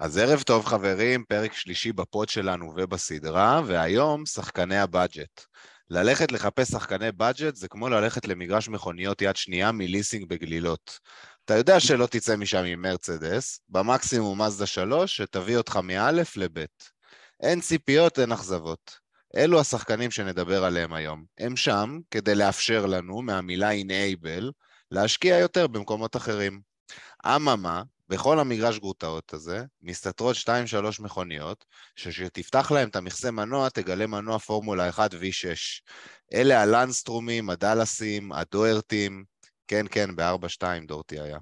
אז ערב טוב חברים, פרק שלישי ב pod שלנו ובסדרה, והיום שחקני ה budget. ללכת לחפש שחקני budget זה כמו ללכת למגרש מכוניות יד שנייה מליסינג בגלילות. אתה יודע שלא תצא משם עם מרצדס, במקסימום מזדה 3, שתביא אותך מאלף לבית. אין ציפיות, אין אכזבות. אלו השחקנים שנדבר עליהם היום. הם שם כדי לאפשר לנו, מהמילה enable, להשקיע יותר במקומות אחרים. אממה, בכל המגרש גרוטאות הזה, מסתתרות 2-3 מכוניות, שכשתפתח להם את המכסה מנוע, תגלה מנוע פורמולה 1 V6. אלה הלנסטרומים, הדלסים, הדוארטים, כן, כן, ב-4-2 דורטי היה.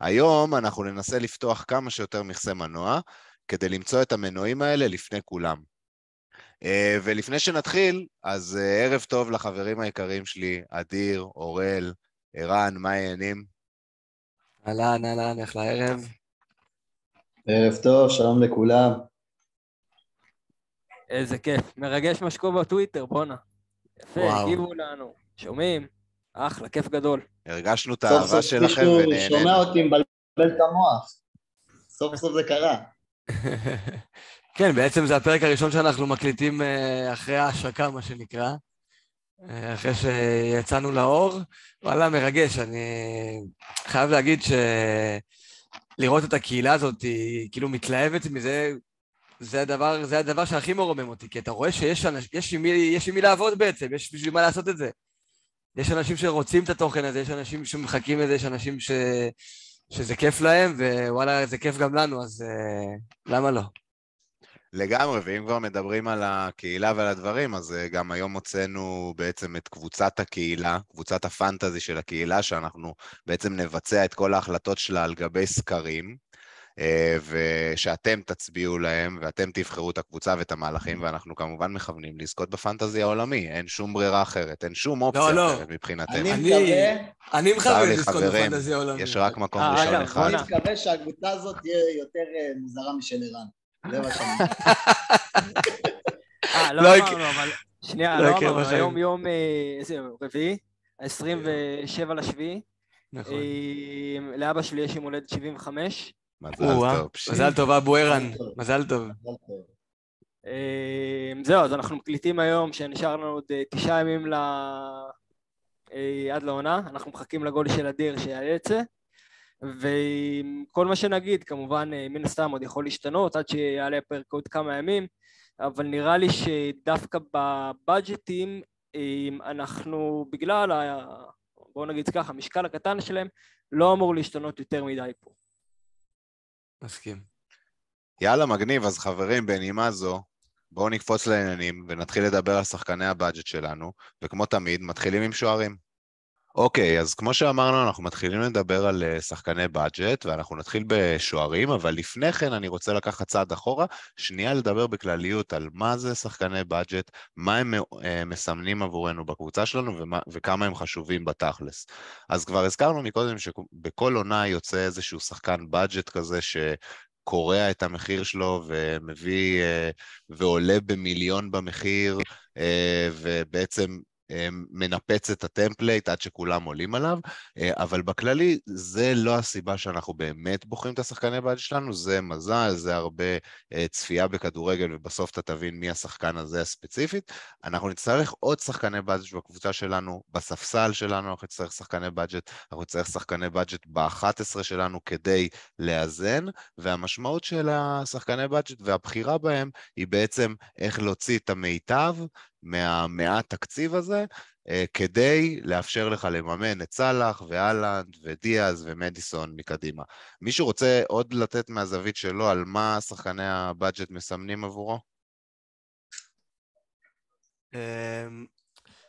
היום אנחנו ננסה לפתוח כמה שיותר מכסה מנוע, כדי למצוא את המנועים האלה לפני כולם. אה, ולפני שנתחיל, אז אה, ערב טוב לחברים היקרים שלי, אדיר, אורל, ערן, מה העניינים? אהלן, אהלן, איך לערב? ערב טוב, שלום לכולם. איזה כיף. מרגש מה שקורה בטוויטר, בואנה. יפה. הגיבו לנו. שומעים? אחלה, כיף גדול. הרגשנו את סוף האהבה סוף שלכם מישהו שומע. אותי מבלבל את המוח. סוף סוף זה קרה. כן, בעצם זה הפרק הראשון שאנחנו מקליטים אה, אחרי ההשקה, מה שנקרא. אה, אחרי שיצאנו לאור. וואלה, מרגש. אני חייב להגיד שלראות את הקהילה הזאת, היא כאילו מתלהבת מזה, זה הדבר, זה הדבר שהכי מרומם אותי, כי אתה רואה שיש אנש, יש עם מי, יש עם מי לעבוד בעצם, יש בשביל מה לעשות את זה. יש אנשים שרוצים את התוכן הזה, יש אנשים שמחכים לזה, יש אנשים ש... שזה כיף להם, ווואלה, זה כיף גם לנו, אז uh, למה לא? לגמרי, ואם כבר מדברים על הקהילה ועל הדברים, אז אה, גם היום הוצאנו בעצם את קבוצת הקהילה, קבוצת הפנטזי של הקהילה, שאנחנו בעצם נבצע את כל ההחלטות שלה על גבי סקרים, אה, ושאתם תצביעו להם, ואתם תבחרו את הקבוצה ואת המהלכים, ואנחנו כמובן מכוונים לזכות בפנטזי העולמי, אין שום ברירה אחרת, אין שום אופציה לא. אחרת מבחינתנו. אני אני- מקווה, אני מכוון לזכות חברים, בפנטזי העולמי. יש רק מקום אה, ראשון אחד. אני. מקווה שהקבוצה הזאת תהיה יותר מוזרה משל ערן. זה מה שאני... אה, לא לא אמרנו, אבל... שנייה, לא לא אמרנו. היום יום, אה, איזה יום? רביעי? ה-27 לשביעי. נכון. אה, לאבא שלי יש יום הולדת 75. מזל טוב. מזל טוב, אבו ערן, מזל טוב. אה, זהו, אז אנחנו מקליטים היום, שנשאר לנו עוד תשעה ימים ל... עד לעונה. אנחנו מחכים לגול של אדיר שיעלה את זה. וכל מה שנגיד, כמובן, אה, מן הסתם עוד יכול להשתנות עד שיעלה הפרק עוד כמה ימים, אבל נראה לי שדווקא בבאג'טים אנחנו, בגלל, ה... בואו נגיד ככה, המשקל הקטן שלהם, לא אמור להשתנות יותר מדי פה. מסכים. יאללה, מגניב. אז חברים, בנימה זו, בואו נקפוץ לעניינים ונתחיל לדבר על שחקני הבאג'ט שלנו, וכמו תמיד, מתחילים עם שוערים. אוקיי, אז כמו שאמרנו, אנחנו מתחילים לדבר על אה, שחקני באג'ט, ואנחנו נתחיל בשוערים, אבל לפני כן אני רוצה לקחת צעד אחורה, שנייה לדבר בכלליות על מה זה שחקני באג'ט, מה הם אה, מסמנים עבורנו בקבוצה שלנו ומה, וכמה הם חשובים בתכלס. אז כבר הזכרנו מקודם שבכל עונה יוצא איזשהו שחקן באג'ט כזה ש... קורע את המחיר שלו ומביא אה, ועולה במיליון במחיר ובעצם מנפץ את ה template עד שכולם עולים עליו, אה, אבל בכללי זה לא הסיבה שאנחנו באמת בוחרים את השחקני budget שלנו, זה מזל, זה הרבה אה, צפייה בכדורגל ובסוף אתה תבין מי השחקן הזה הספציפית. אנחנו נצטרך עוד שחקני budget בקבוצה שלנו, בספסל שלנו אנחנו נצטרך שחקני budget, אנחנו נצטרך שחקני budget ב-11 שלנו כדי לאזן, והמשמעות של השחקני budget והבחירה בהם היא בעצם איך להוציא את המיטב מהמעט תקציב הזה, אה, כדי לאפשר לך לממן את סאלח והאלנד ודיאז ומדיסון מקדימה. מישהו רוצה עוד לתת מהזווית שלו על מה שחקני ה budget מסמנים עבורו? אמ,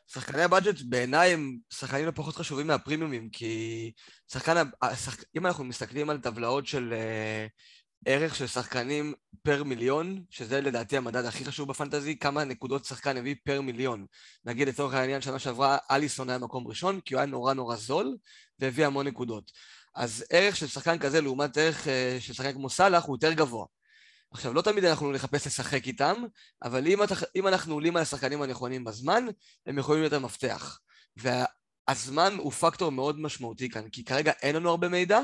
שחקני ה budget בעיניי הם שחקנים לא פחות חשובים מהפרימיומים, כי שחקן. אם אנחנו מסתכלים על טבלאות של אה, ערך של שחקנים פר מיליון, שזה לדעתי המדד הכי חשוב בפנטזי, כמה נקודות שחקן הביא פר מיליון. נגיד לצורך העניין שנה שעברה אליסון היה מקום ראשון, כי הוא היה נורא נורא זול, והביא המון נקודות. אז ערך של שחקן כזה לעומת ערך אה, של שחקן כמו סאלח הוא יותר גבוה. עכשיו, לא תמיד אנחנו נחפש לשחק איתם, אבל אם, אתה, אם אנחנו עולים על השחקנים הנכונים בזמן, הם יכולים להיות המפתח. והזמן הוא פקטור מאוד משמעותי כאן, כי כרגע אין לנו הרבה מידע,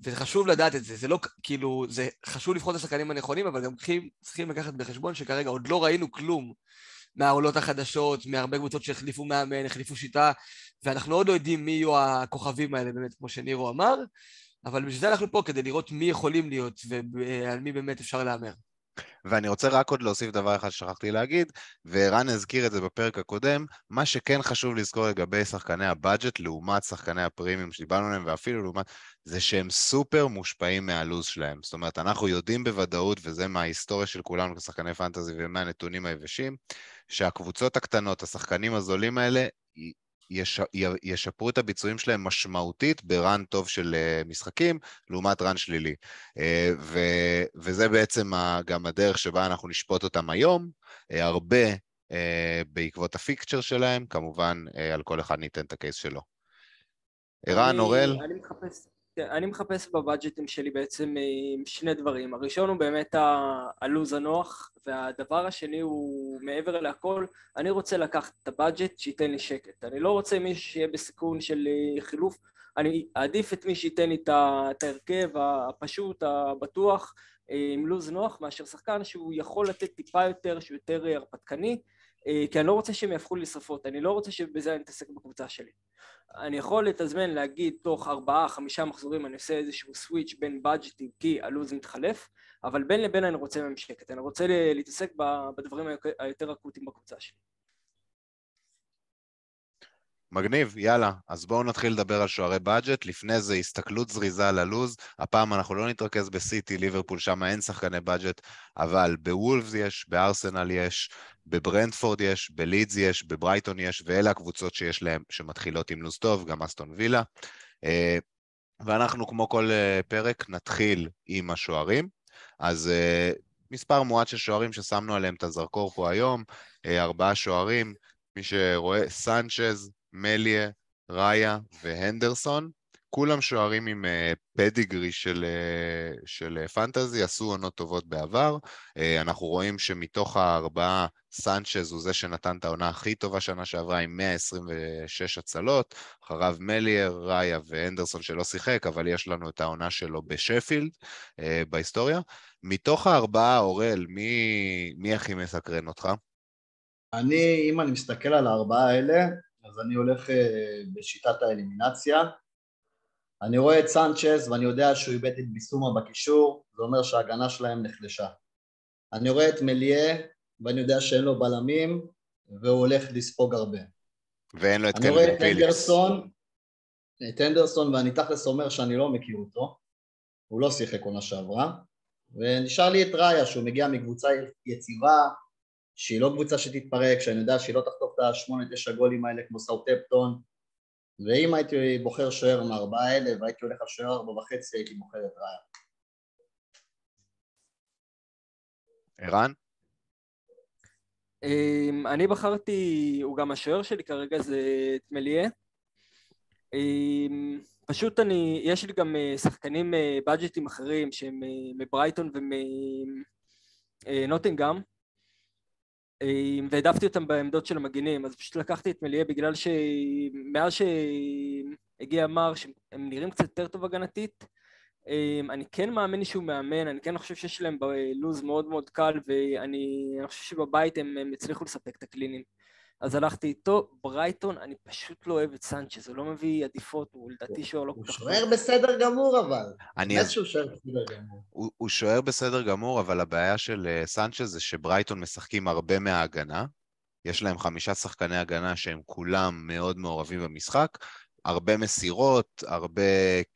וחשוב לדעת את זה, זה לא כאילו, זה חשוב לבחור את השחקנים הנכונים, אבל גם צריכים, צריכים לקחת בחשבון שכרגע עוד לא ראינו כלום מהעולות החדשות, מהרבה קבוצות שהחליפו מאמן, החליפו שיטה, ואנחנו עוד לא יודעים מי יהיו הכוכבים האלה באמת, כמו שנירו אמר, אבל בשביל זה אנחנו פה, כדי לראות מי יכולים להיות ועל מי באמת אפשר להמר. ואני רוצה רק עוד להוסיף דבר אחד ששכחתי להגיד, וערן הזכיר את זה בפרק הקודם, מה שכן חשוב לזכור לגבי שחקני הבאג'ט לעומת שחקני הפרימיום שדיברנו עליהם, ואפילו לעומת, זה שהם סופר מושפעים מהלו"ז שלהם. זאת אומרת, אנחנו יודעים בוודאות, וזה מההיסטוריה של כולנו כשחקני פנטזי ומהנתונים היבשים, שהקבוצות הקטנות, השחקנים הזולים האלה, יש, ישפרו את הביצועים שלהם משמעותית ברן טוב של אה, משחקים, לעומת רן שלילי. אה, ו, וזה בעצם גם הדרך שבה אנחנו נשפוט אותם היום, אה, הרבה בעקבות הפיקצ'ר שלהם, כמובן על כל אחד ניתן את הקייס שלו. ערן, אורל? אני מחפש, אני מחפש בבאג'טים שלי בעצם שני דברים. הראשון הוא באמת הלו"ז הנוח, והדבר השני הוא מעבר להכל, אני רוצה לקחת את הבאג'ט שייתן לי שקט. אני לא רוצה מישהו שיהיה בסיכון של אה, חילוף, אני אעדיף את מי שייתן לי את ההרכב הפשוט, הבטוח, אה, עם לו"ז נוח, מאשר שחקן שהוא יכול לתת טיפה יותר, שהוא יותר הרפתקני, אה, כי אני לא רוצה שהם יהפכו לשרפות, אני לא רוצה שבזה אני אתעסק בקבוצה שלי. אני יכול לתזמן להגיד תוך ארבעה, חמישה מחזורים אני עושה איזשהו סוויץ' בין בדג'טים כי הלו"ז מתחלף, אבל בין לבין אני רוצה מהם שקט, אני רוצה להתעסק בדברים היותר אקוטיים בקבוצה שלי. מגניב, יאללה. אז בואו נתחיל לדבר על שוערי בדג'ט. לפני זה הסתכלות זריזה על הלוז. הפעם אנחנו לא נתרכז בסיטי, ליברפול, שם אין שחקני בדג'ט, אבל בוולפס יש, בארסנל יש, בברנדפורד יש, בלידס יש, בברייטון יש, ואלה הקבוצות שיש להם, שמתחילות עם לוז טוב, גם אסטון וילה. אה, ואנחנו, כמו כל אה, פרק, נתחיל עם השוערים. אז אה, מספר מועט של שוערים ששמנו עליהם את הזרקור פה היום, ארבעה שוערים, מי שרואה, סנצ'ז, מליה, ראיה והנדרסון, כולם שוערים עם uh, פדיגרי של, uh, של פנטזי, עשו עונות טובות בעבר. אנחנו רואים שמתוך הארבעה, סנצ'ז הוא זה שנתן את העונה הכי טובה שנה שעברה עם 126 הצלות, אחריו מליאר, ראיה ואנדרסון שלא שיחק, אבל יש לנו את העונה שלו בשפילד בהיסטוריה. מתוך הארבעה, אורל, מי, מי הכי מסקרן אותך? אני, אם אני מסתכל על הארבעה האלה, אז אני הולך אה, בשיטת האלימינציה. אני רואה את סנצ'ז ואני יודע שהוא איבד את ביסומה בקישור, זה אומר שההגנה שלהם נחלשה. אני רואה את מליה ואני יודע שאין לו בלמים והוא הולך לספוג הרבה. ואין לו את קלווין פיליפס. אני רואה את אנדרסון, את אנדרסון ואני תכלס אומר שאני לא מכיר אותו, הוא לא שיחק עונה שעברה, ונשאר לי את ראיה שהוא מגיע מקבוצה יציבה, שהיא לא קבוצה שתתפרק, שאני יודע שהיא לא תחטוף את השמונה תשע גולים האלה כמו סאוטפטון ואם הייתי בוחר שוער מארבעה האלה והייתי הולך על שוער ארבע וחצי הייתי בוחר את ראיה. ערן? אמ, אני בחרתי, הוא גם השוער שלי כרגע זה את מליה. אמ, פשוט אני, יש לי גם אה, שחקנים בדג'טים אה, אחרים שהם אה, מברייטון ומנוטינגאם והעדפתי אותם בעמדות של המגינים, אז פשוט לקחתי את מליה בגלל שמאז שהגיע מר שהם נראים קצת יותר טוב הגנתית, אני כן מאמין שהוא מאמן, אני כן חושב שיש להם לו"ז מאוד מאוד קל ואני חושב שבבית הם, הם הצליחו לספק את הקלינים. אז הלכתי איתו, ברייטון, אני פשוט לא אוהב את סנצ'ז, הוא לא מביא עדיפות, הוא לדעתי שוער לא כל כך... הוא שוער בסדר גמור אבל. אני... באמת שהוא שוער בסדר גמור. הוא שוער בסדר גמור, אבל הבעיה של אה, סנצ'ז זה שברייטון משחקים הרבה מההגנה. יש להם חמישה שחקני הגנה שהם כולם מאוד מעורבים במשחק, הרבה מסירות, הרבה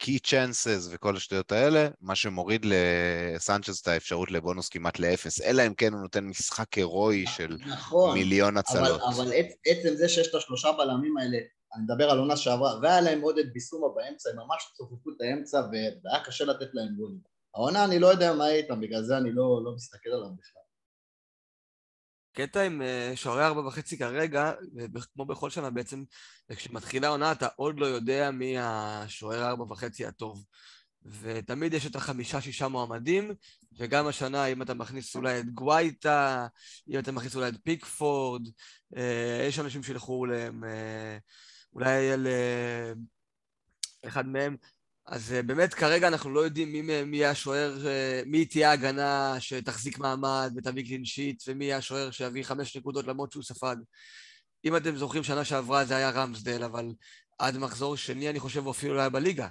key chances וכל השטויות האלה, מה שמוריד לסנצ'ז את האפשרות לבונוס כמעט לאפס, אלא אם כן הוא נותן משחק הירואי של נכון, מיליון הצלות. אבל, אבל עצם זה שיש את השלושה בלמים האלה, אני מדבר על עונה שעברה, והיה להם עוד את ביסומה באמצע, הם ממש צופפו את האמצע והיה קשה לתת להם גולים. העונה אני לא יודע מה יהיה איתם, בגלל זה אני לא, לא מסתכל עליו בכלל. קטע עם אה, שוערי ארבע וחצי כרגע, כמו בכל שנה בעצם, כשמתחילה עונה אתה עוד לא יודע מי השוער ארבע וחצי הטוב. ותמיד יש את החמישה-שישה מועמדים, וגם השנה, אם אתה מכניס אולי את גווייטה, אם אתה מכניס אולי את פיקפורד, אה, יש אנשים שילכו להם, אה, אולי על אחד מהם, אז אה, באמת כרגע אנחנו לא יודעים מי, מי יהיה השוער, אה, מי תהיה ההגנה שתחזיק מעמד ותביא קלין שיט, ומי יהיה השוער שיביא חמש נקודות למרות שהוא ספג. אם אתם זוכרים, שנה שעברה זה היה רמסדל, אבל עד מחזור שני אני חושב הוא אפילו לא היה בליגה.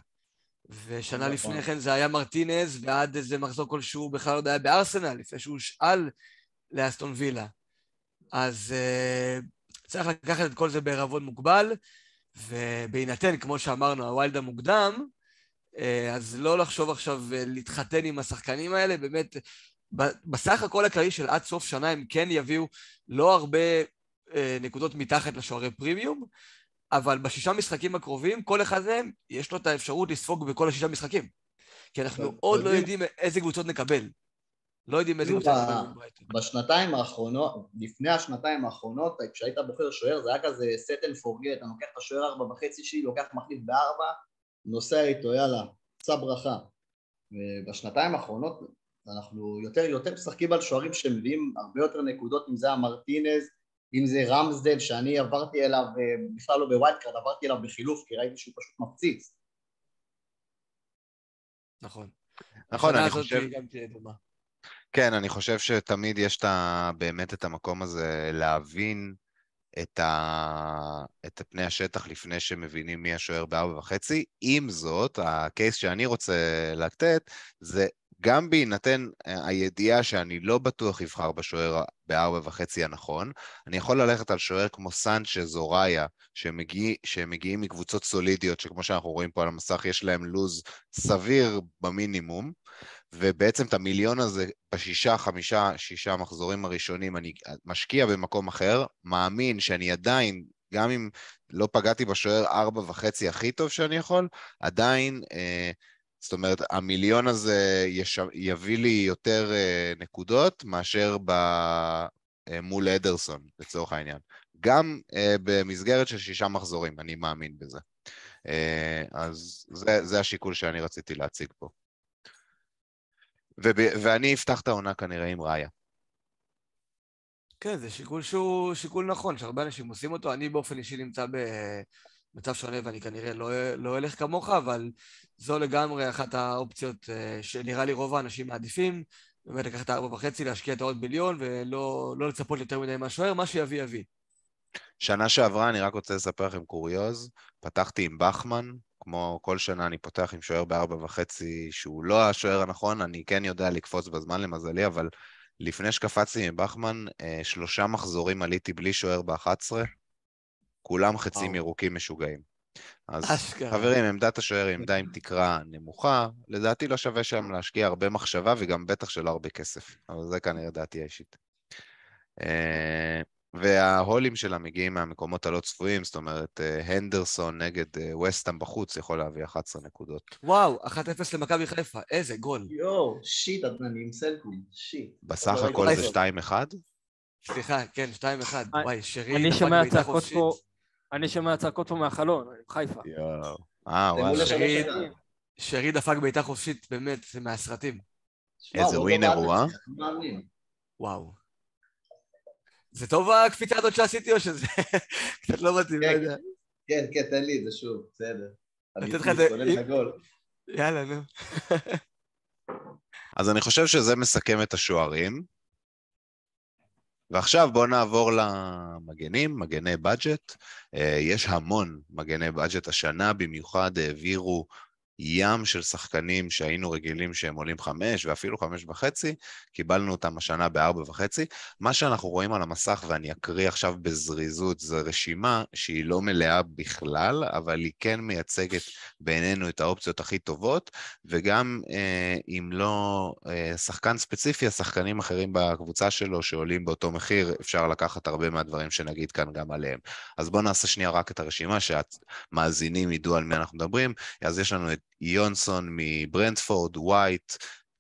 ושנה נכון. לפני כן זה היה מרטינז, ועד איזה מחזור כלשהו בכלל עוד היה בארסנל, לפני שהוא הושאל לאסטון וילה. אז uh, צריך לקחת את כל זה בערבון מוגבל, ובהינתן, כמו שאמרנו, הווילד המוקדם, אז לא לחשוב עכשיו uh, להתחתן עם השחקנים האלה, באמת, בסך הכל הכללי של עד סוף שנה הם כן יביאו לא הרבה uh, נקודות מתחת לשוערי פרימיום, אבל בשישה משחקים הקרובים, כל אחד מהם, יש לו את האפשרות לספוג בכל השישה משחקים. כי אנחנו עוד לא יודעים- איזה קבוצות נקבל. לא יודעים איזה קבוצות נקבל. בשנתיים האחרונות, לפני השנתיים האחרונות, כשהיית בוחר שוער זה היה כזה set and forget, אני לוקח את השוער ארבע וחצי שלי, לוקח מחליף בארבע, נוסע איתו, יאללה, שא ברכה. ובשנתיים האחרונות אנחנו יותר יותר משחקים על שוערים שמביאים הרבה יותר נקודות, אם זה המרטינז, אם זה רמסדל, שאני עברתי אליו, אה, בכלל לא ב wildcard, עברתי אליו בחילוף, כי ראיתי שהוא פשוט מפציץ. נכון. נכון, אני חושב... כן, אני חושב שתמיד יש את ה... באמת את המקום הזה להבין את, ה... את פני השטח לפני שמבינים מי השוער בארבע וחצי. עם זאת, הקייס שאני רוצה לתת זה גם בהינתן אה, הידיעה שאני לא בטוח אבחר בשוער בארבע וחצי הנכון, אני יכול ללכת על שוער כמו סנצ'ז או ראיה, שמגיע, שמגיעים מקבוצות סולידיות, שכמו שאנחנו רואים פה על המסך, יש להם לוז סביר במינימום, ובעצם את המיליון הזה בשישה, חמישה, שישה מחזורים הראשונים אני משקיע במקום אחר, מאמין שאני עדיין, גם אם לא פגעתי בשוער ארבע וחצי הכי טוב שאני יכול, עדיין, אה, זאת אומרת, המיליון הזה יש, יביא לי יותר אה, נקודות מאשר ב, אה, מול אדרסון, לצורך העניין. גם אה, במסגרת של שישה מחזורים, אני מאמין בזה. אה, אז זה, זה השיקול שאני רציתי להציג פה. וב, ואני אפתח את העונה כנראה עם ראיה. כן, זה שיקול שהוא שיקול נכון, שהרבה אנשים עושים אותו. אני באופן אישי נמצא במצב שונה ואני כנראה לא, לא אלך כמוך, אבל זו לגמרי אחת האופציות אה, שנראה לי רוב האנשים מעדיפים. באמת לקחת את הארבע וחצי, להשקיע את העוד מיליון ולא לא לצפות יותר מדי מהשוער, מה שיביא יביא. שנה שעברה, אני רק רוצה לספר לכם קוריוז, פתחתי עם בחמן, כמו כל שנה אני פותח עם שוער בארבע וחצי שהוא לא השוער הנכון, אני כן יודע לקפוץ בזמן למזלי, אבל לפני שקפצתי עם בחמן, אה, שלושה מחזורים עליתי בלי שוער ב-11, כולם חצים. ירוקים משוגעים. אז אשכרה. חברים, עמדת השוער היא עמדה עם תקרה נמוכה, לדעתי לא שווה שם להשקיע הרבה מחשבה וגם בטח שלא הרבה כסף, אבל זה כנראה דעתי האישית. וההולים שלה מגיעים מהמקומות הלא צפויים, זאת אומרת, אה, הנדרסון נגד אה, וסטאם בחוץ יכול להביא 11 נקודות. וואו, 1-0 למכבי חיפה, איזה גול. יואו, שיט, אני עם סלקום, שיט. בסך לא הכל זה אותו. 2-1? סליחה, כן, 2-1. אני- וואי, שרי אני שומע צעקות. פה, אני שומע צעקות פה מהחלון, אני בחיפה. יואו. אה, וואלה. השלוש שרי- דפק בעיטה חופשית, באמת, זה מהסרטים. איזה הוא לא ווינר הוא, אה? לא. וואו. זה טוב הקפיצה הזאת שעשיתי או שזה קצת לא מתאים, לא כן. כן, כן, תן לי את זה שוב, בסדר. לתת אני לך את זה-. יאללה, נו. אז אני חושב שזה מסכם את השוערים. ועכשיו בואו נעבור למגנים, מגני בדג'ט. אה, יש המון מגני בדג'ט השנה, במיוחד העבירו ים של שחקנים שהיינו רגילים שהם עולים חמש ואפילו חמש וחצי, קיבלנו אותם השנה בארבע וחצי. מה שאנחנו רואים על המסך, ואני אקריא עכשיו בזריזות, זו רשימה שהיא לא מלאה בכלל, אבל היא כן מייצגת בעינינו את האופציות הכי טובות, וגם אה, אם לא אה, שחקן ספציפי, השחקנים אחרים בקבוצה שלו שעולים באותו מחיר, אפשר לקחת הרבה מהדברים שנגיד כאן גם עליהם. אז בואו נעשה שנייה רק את הרשימה, שהמאזינים ידעו על מי אנחנו מדברים. אז יש לנו את יונסון מברנדפורד, ווייט,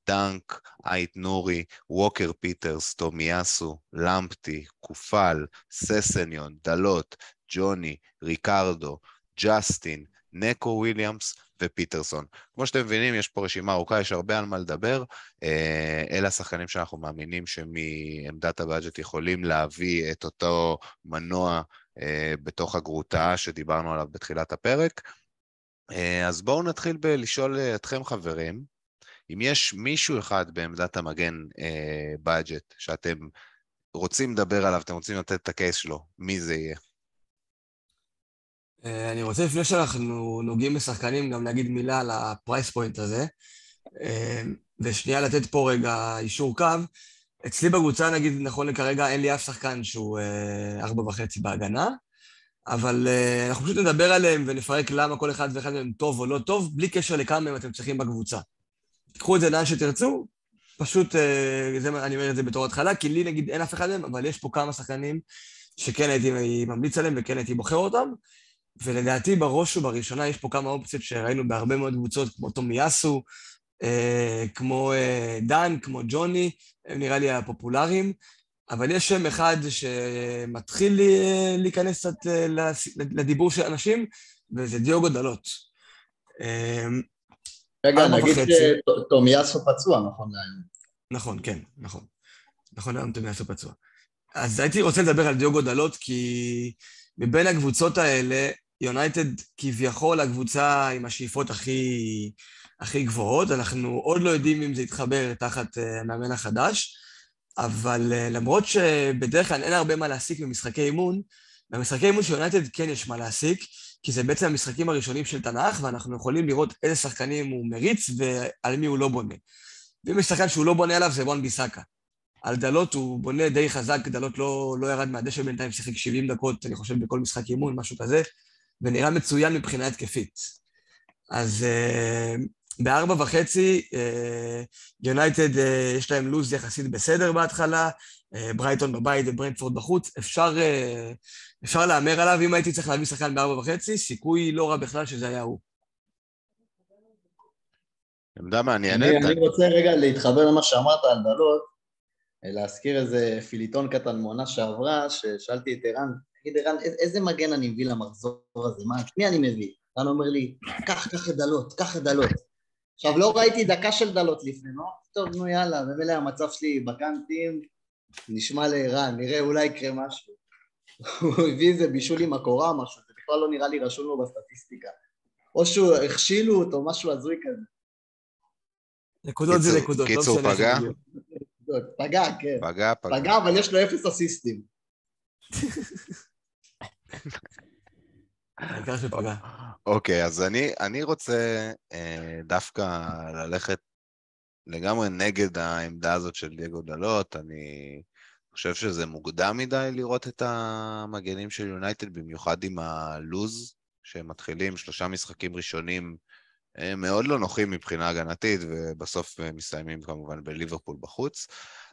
דנק, אייט נורי, ווקר פיטרס, טומיאסו, למפטי, קופל, ססניון, דלות, ג'וני, ריקרדו, ג'סטין, נקו וויליאמס ופטרסון. כמו שאתם מבינים, יש פה רשימה ארוכה, יש הרבה על מה לדבר. אה, אלה השחקנים שאנחנו מאמינים שמעמדת ה budget יכולים להביא את אותו מנוע אה, בתוך הגרוטאה שדיברנו עליו בתחילת הפרק. אה, אז בואו נתחיל בלשאול אתכם, חברים, אם יש מישהו אחד בעמדת המגן budget שאתם רוצים לדבר עליו, אתם רוצים לתת את ה case שלו, מי זה יהיה? אה, אני רוצה לפני שאנחנו נוגעים בשחקנים גם להגיד מילה על ה price point הזה, אה, ושנייה לתת פה רגע אישור קו. אצלי בקבוצה, נגיד, נכון לכרגע, אין לי אף שחקן שהוא אה, ארבע וחצי בהגנה, אבל אנחנו פשוט נדבר עליהם ונפרק למה כל אחד ואחד מהם טוב או לא טוב, בלי קשר לכמה מהם אתם צריכים בקבוצה. תיקחו את זה לאן שתרצו, פשוט, זה, אני אומר את זה בתור התחלה, כי לי נגיד אין אף אחד מהם, אבל יש פה כמה שחקנים שכן הייתי ממליץ עליהם וכן הייתי בוחר אותם. ולדעתי בראש ובראשונה יש פה כמה אופציות שראינו בהרבה מאוד קבוצות, כמו טומיאסו, אה, כמו אה, דן, כמו ג'וני, הם נראה לי הפופולריים, אבל יש שם אחד שמתחיל לי, להיכנס קצת אה, לדיבור של אנשים, וזה דיוגו דלות. אה, רגע, נגיד שטומיאסו פצוע, נכון להיום. נכון, כן, נכון. נכון להיום טומיאסו פצוע. אז הייתי רוצה לדבר על דיוגו דלות, כי מבין הקבוצות האלה, יונייטד כביכול הקבוצה עם השאיפות הכי, הכי גבוהות, אנחנו עוד לא יודעים אם זה יתחבר תחת אה, המאמן החדש, אבל אה, למרות שבדרך כלל אין הרבה מה להסיק במשחקי אימון, במשחקי אימון של יונייטד כן יש מה להסיק, כי זה בעצם המשחקים הראשונים של תנ"ך, ואנחנו יכולים לראות איזה שחקנים הוא מריץ ועל מי הוא לא בונה. ואם יש שחקן שהוא לא בונה עליו זה וואן ביסאקה. על דלות הוא בונה די חזק, דלות לא, לא ירד מהדשא בינתיים, שיחק 70 דקות, אני חושב, בכל משחק אימון, משהו כזה. ונראה מצוין מבחינה התקפית. אז uh, בארבע וחצי, יונייטד uh, uh, יש להם לו"ז יחסית בסדר בהתחלה, uh, ברייטון בבית וברנדפורד בחוץ, אפשר, uh, אפשר להמר עליו, אם הייתי צריך להביא שחקן בארבע וחצי, סיכוי לא רע בכלל שזה היה הוא. עמדה מעניינת. אני, אני רוצה רגע להתחבר למה שאמרת על דלות, להזכיר איזה פיליטון קטן מעונה שעברה, ששאלתי את ערן, תגיד, ערן, איזה מגן אני מביא למחזור הזה? מה, את מי אני מביא? ערן אומר לי, קח, קח את דלות, קח את דלות. עכשיו, לא ראיתי דקה של דלות לפני, לא? טוב, נו יאללה, ומילא המצב שלי בקאנטים, נשמע לערן, נראה, אולי יקרה משהו. הוא הביא איזה בישול עם הקורה או משהו, זה בכלל לא נראה לי רשום לו בסטטיסטיקה. או שהוא הכשילו אותו, משהו הזוי כזה. נקודות זה נקודות, לא קיצור, פגע? פגע, כן. פגע, פגע. פגע, אבל יש לו אפס אסיסטים. העיקר שפגע. אוקיי, אז אני, אני רוצה אה, דווקא ללכת לגמרי נגד העמדה הזאת של דייגו דלות. אני חושב שזה מוקדם מדי לראות את המגנים של יונייטד, במיוחד עם הלוז שהם מתחילים, שלושה משחקים ראשונים הם מאוד לא נוחים מבחינה הגנתית, ובסוף מסתיימים כמובן בליברפול בחוץ.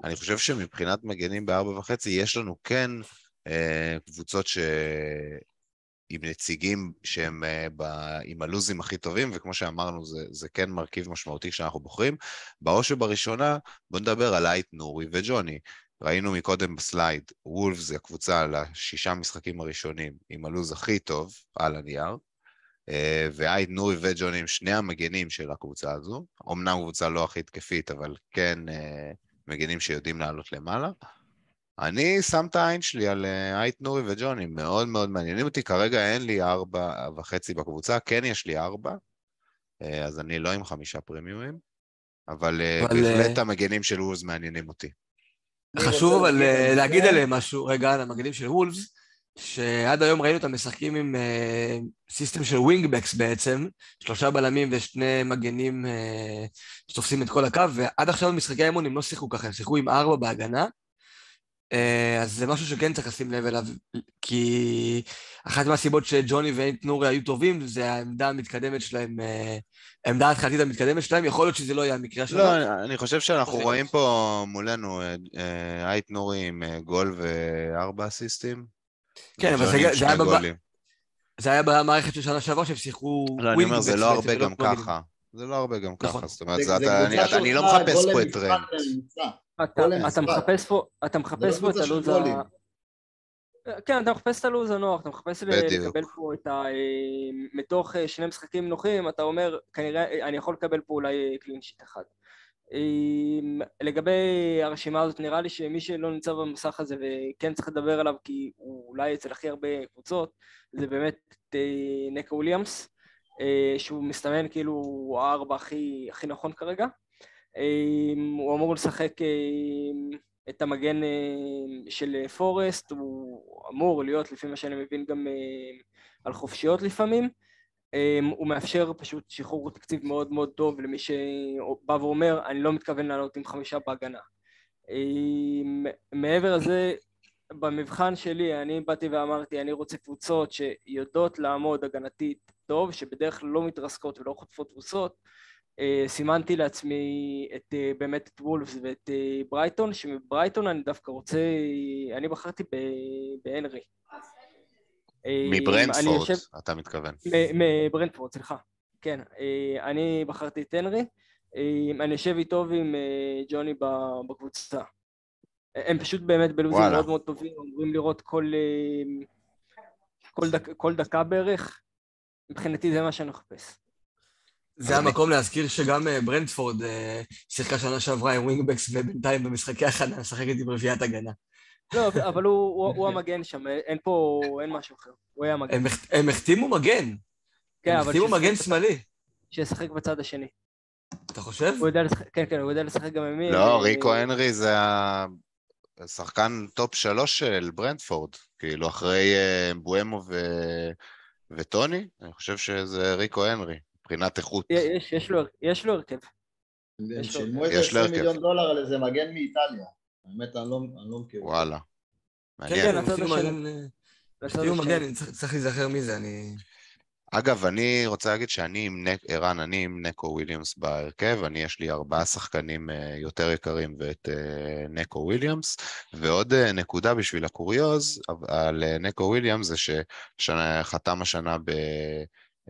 אני חושב שמבחינת מגנים בארבע וחצי, יש לנו כן אה, קבוצות ש... עם נציגים שהם uh, ב... עם הלוזים הכי טובים, וכמו שאמרנו, זה, זה כן מרכיב משמעותי שאנחנו בוחרים. בראש ובראשונה, בואו נדבר על אייט נורי וג'וני. ראינו מקודם בסלייד, וולף זה הקבוצה לשישה משחקים הראשונים עם הלוז הכי טוב על הנייר, uh, ואייט נורי וג'וני הם שני המגנים של הקבוצה הזו. אמנם קבוצה לא הכי תקפית, אבל כן uh, מגנים שיודעים לעלות למעלה. אני שם את העין שלי על אה, אייט נורי וג'וני, מאוד מאוד מעניינים אותי. כרגע אין לי ארבע וחצי בקבוצה, כן יש לי ארבע, אה, אז אני לא עם חמישה פרימיומים, אבל, אה, אבל בהחלט המגנים של וולפס מעניינים אותי. חשוב אבל להגיד עליהם משהו, רגע, על המגנים של וולפס, שעד היום ראינו אותם משחקים עם system של wingbacks בעצם, שלושה בלמים ושני מגנים שתופסים את כל הקו, ועד עכשיו במשחקי האימון הם לא שיחקו ככה, הם שיחקו עם ארבע בהגנה, אה, אז זה משהו שכן צריך לשים לב אליו, כי אחת מהסיבות שג'וני ואייט נורי היו טובים, זה העמדה המתקדמת שלהם, אה, העמדה ההתחלתית המתקדמת שלהם, יכול להיות שזה לא יהיה המקרה שלו. לא, אני חושב שאנחנו רואים פה מולנו אייט אה, נורי עם גול וארבע אסיסטים. כן, אבל זה היה בב... זה היה במערכת של שנה שעברה שהם שיחקו... לא, אני אומר, זה לא הרבה גם ככה. זה לא הרבה גם ככה, זאת אומרת, אני לא מחפש פה את טרנט. אתה מחפש פה את הלו"ז ה... כן, אתה מחפש את הלו"ז הנוח, אתה מחפש לקבל פה את ה... אה, מתוך אה, שני משחקים נוחים, אתה אומר, כנראה, אה, אני יכול לקבל פה אולי clean sheet אחד. לגבי הרשימה הזאת, נראה לי שמי שלא נמצא במסך הזה וכן צריך לדבר עליו, כי הוא אולי אצל הכי הרבה קבוצות, זה באמת נקה וויליאמס. שהוא מסתמן כאילו הוא הארבע הכי, הכי נכון כרגע. אה, הוא אמור לשחק אה, את המגן של פורסט, הוא אמור להיות, לפי מה שאני מבין, גם על חופשיות לפעמים. הוא מאפשר פשוט שחרור תקציב מאוד מאוד טוב למי שבא ואומר, אני לא מתכוון לעלות עם חמישה בהגנה. מעבר לזה, במבחן שלי אני באתי ואמרתי, אני רוצה קבוצות שיודעות לעמוד הגנתית טוב, שבדרך כלל לא מתרסקות ולא חוטפות תבוסות. אה, סימנתי לעצמי את, אה, באמת את וולפס ואת אה, ברייטון, שמברייטון אני דווקא רוצה, אני בחרתי בהנרי. מברנדפורד. אתה מתכוון. מברנדפורד, סליחה. כן, אני בחרתי את הנרי. אני יושב איתו ועם ג'וני בקבוצה. הם פשוט באמת בלוזים מאוד מאוד טובים, אמורים לראות כל, כל, דק, כל דקה בערך. מבחינתי זה מה שאני מחפש. זה המקום להזכיר שגם אה, ברנדפורד אה, שיחקה שנה שעברה עם wingbacks ובינתיים במשחקי הכנה משחקת עם רביעיית הגנה. לא, אבל הוא המגן שם, אין פה, אין משהו אחר. הוא היה מגן. הם החתימו מגן. כן, אבל... החתימו מגן שמאלי. שישחק בצד השני. אתה חושב? כן, כן, הוא יודע לשחק גם ימין. לא, ריקו הנרי זה השחקן top שלוש של ברנדפורד. כאילו, אחרי אה, אמבואמו וטוני, אני חושב שזה ריקו הנרי, מבחינת איכות. יש, יש, לו, יש לו הרכב. הם שילמו איזה 20 מיליון דולר על איזה מגן מאיטליה. האמת, אני לא, לא מכיר. וואלה. מעניין. כן, כן, אפילו מגן, צריך להיזכר מי זה, אני... אגב, אני רוצה להגיד שאני עם נק, ערן, אני עם נקו וויליאמס בהרכב, אני יש לי ארבעה שחקנים אה, יותר יקרים ואת אה, נקו וויליאמס, ועוד אה, נקודה בשביל הקוריוז על נקו וויליאמס זה שחתם השנה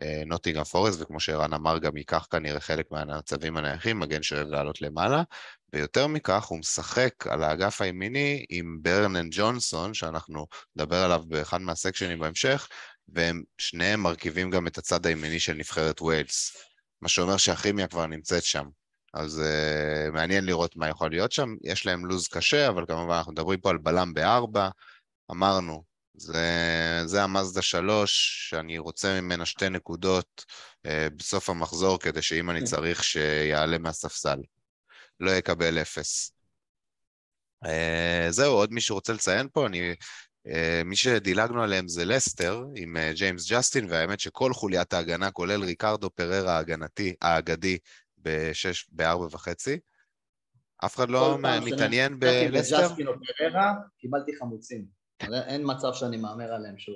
בנוטינגהאם פורסט, וכמו שערן אמר, גם ייקח כנראה חלק מהמצבים הנייחים, מגן שאוהב לעלות למעלה, ויותר מכך, הוא משחק על האגף הימיני עם ברנן ג'ונסון, שאנחנו נדבר עליו באחד מהסקשנים בהמשך, והם שניהם מרכיבים גם את הצד הימיני של נבחרת ווילס, מה שאומר שהכימיה כבר נמצאת שם. אז uh, מעניין לראות מה יכול להיות שם. יש להם לו"ז קשה, אבל כמובן אנחנו מדברים פה על בלם בארבע. אמרנו, זה, זה המאזדה שלוש, שאני רוצה ממנה שתי נקודות uh, בסוף המחזור, כדי שאם אני צריך שיעלה מהספסל. לא יקבל אפס. Uh, זהו, עוד מישהו רוצה לציין פה? אני אה, מי שדילגנו עליהם זה לסטר עם אה, ג'יימס ג'סטין, והאמת שכל חוליית ההגנה, כולל ריקרדו פררה האגנתי, האגדי, בשש, בארבע וחצי. אף אחד לא מתעניין בלסטר? קיבלתי חמוצים. אין מצב שאני מהמר עליהם שוב.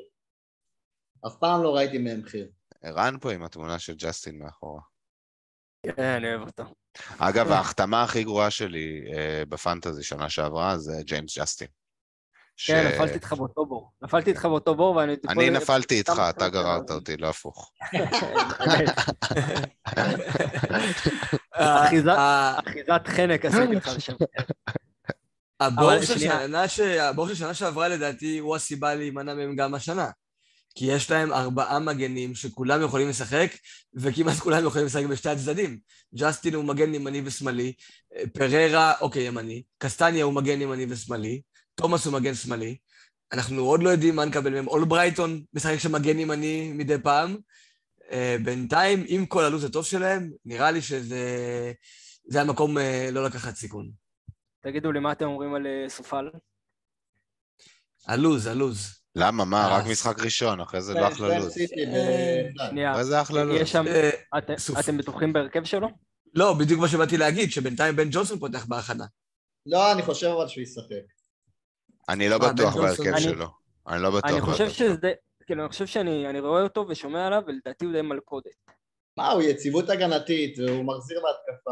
אף פעם לא ראיתי מהם מחיר. ערן פה עם התמונה של ג'סטין מאחורה. כן, אני אוהב אותו. אגב, ההחתמה הכי גרועה שלי אה, בפנטזי שנה שעברה זה ג'יימס ג'סטין. כן, נפלתי איתך באותו בור. נפלתי איתך באותו בור ואני... אני נפלתי איתך, אתה גררת אותי, לא הפוך. אחיזת חנק עשיתי לך שם. הבור של שנה שעברה לדעתי הוא הסיבה להימנע מהם גם השנה. כי יש להם ארבעה מגנים שכולם יכולים לשחק, וכמעט כולם יכולים לשחק בשתי הצדדים. ג'סטין הוא מגן ימני ושמאלי, פררה, אוקיי, ימני, קסטניה הוא מגן ימני ושמאלי, תומאס הוא מגן שמאלי. אנחנו עוד לא יודעים מה נקבל מהם. אול ברייטון משחק שם מגן ימני מדי פעם. Uh, בינתיים, עם כל הלו"ז הטוב שלהם, נראה לי שזה זה המקום uh, לא לקחת סיכון. תגידו לי, מה אתם אומרים על uh, סופל? הלו"ז, הלו"ז. למה? מה? רק משחק ראשון, אחרי זה לא אחלה לו"ז. שנייה. אחרי זה אחלה לו"ז. אתם בטוחים בהרכב שלו? לא, בדיוק מה שבאתי להגיד, שבינתיים בן ג'ונסון פותח בהכנה. לא, אני חושב אבל שהוא ישחק. אני לא בטוח בהרכב שלו. אני לא בטוח. אני חושב שזה... כאילו, אני חושב שאני רואה אותו ושומע עליו, ולדעתי הוא די מלכודת. מה, הוא יציבות הגנתית, והוא מחזיר בהתקפה.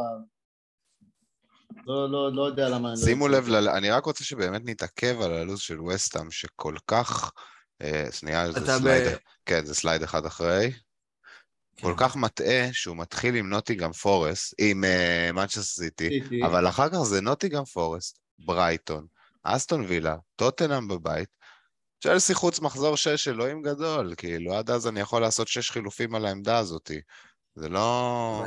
לא, לא, לא יודע למה... לא שימו לב, ל... אני רק רוצה שבאמת נתעכב על הלו"ז של וסטאם, שכל כך... אה, שנייה, זה slide... ב... כן, זה slide אחד אחרי. כן. כל כך מטעה שהוא מתחיל עם נוטינגהאם פורסט, עם מנצ'סטר אה, סיטי, אבל אחר כך זה נוטינגהאם פורסט, ברייטון, אסטון וילה, טוטנאם בבית, צ'לסי חוץ מחזור שש, אלוהים גדול, כאילו, עד אז אני יכול לעשות שש חילופים על העמדה הזאת. זה לא...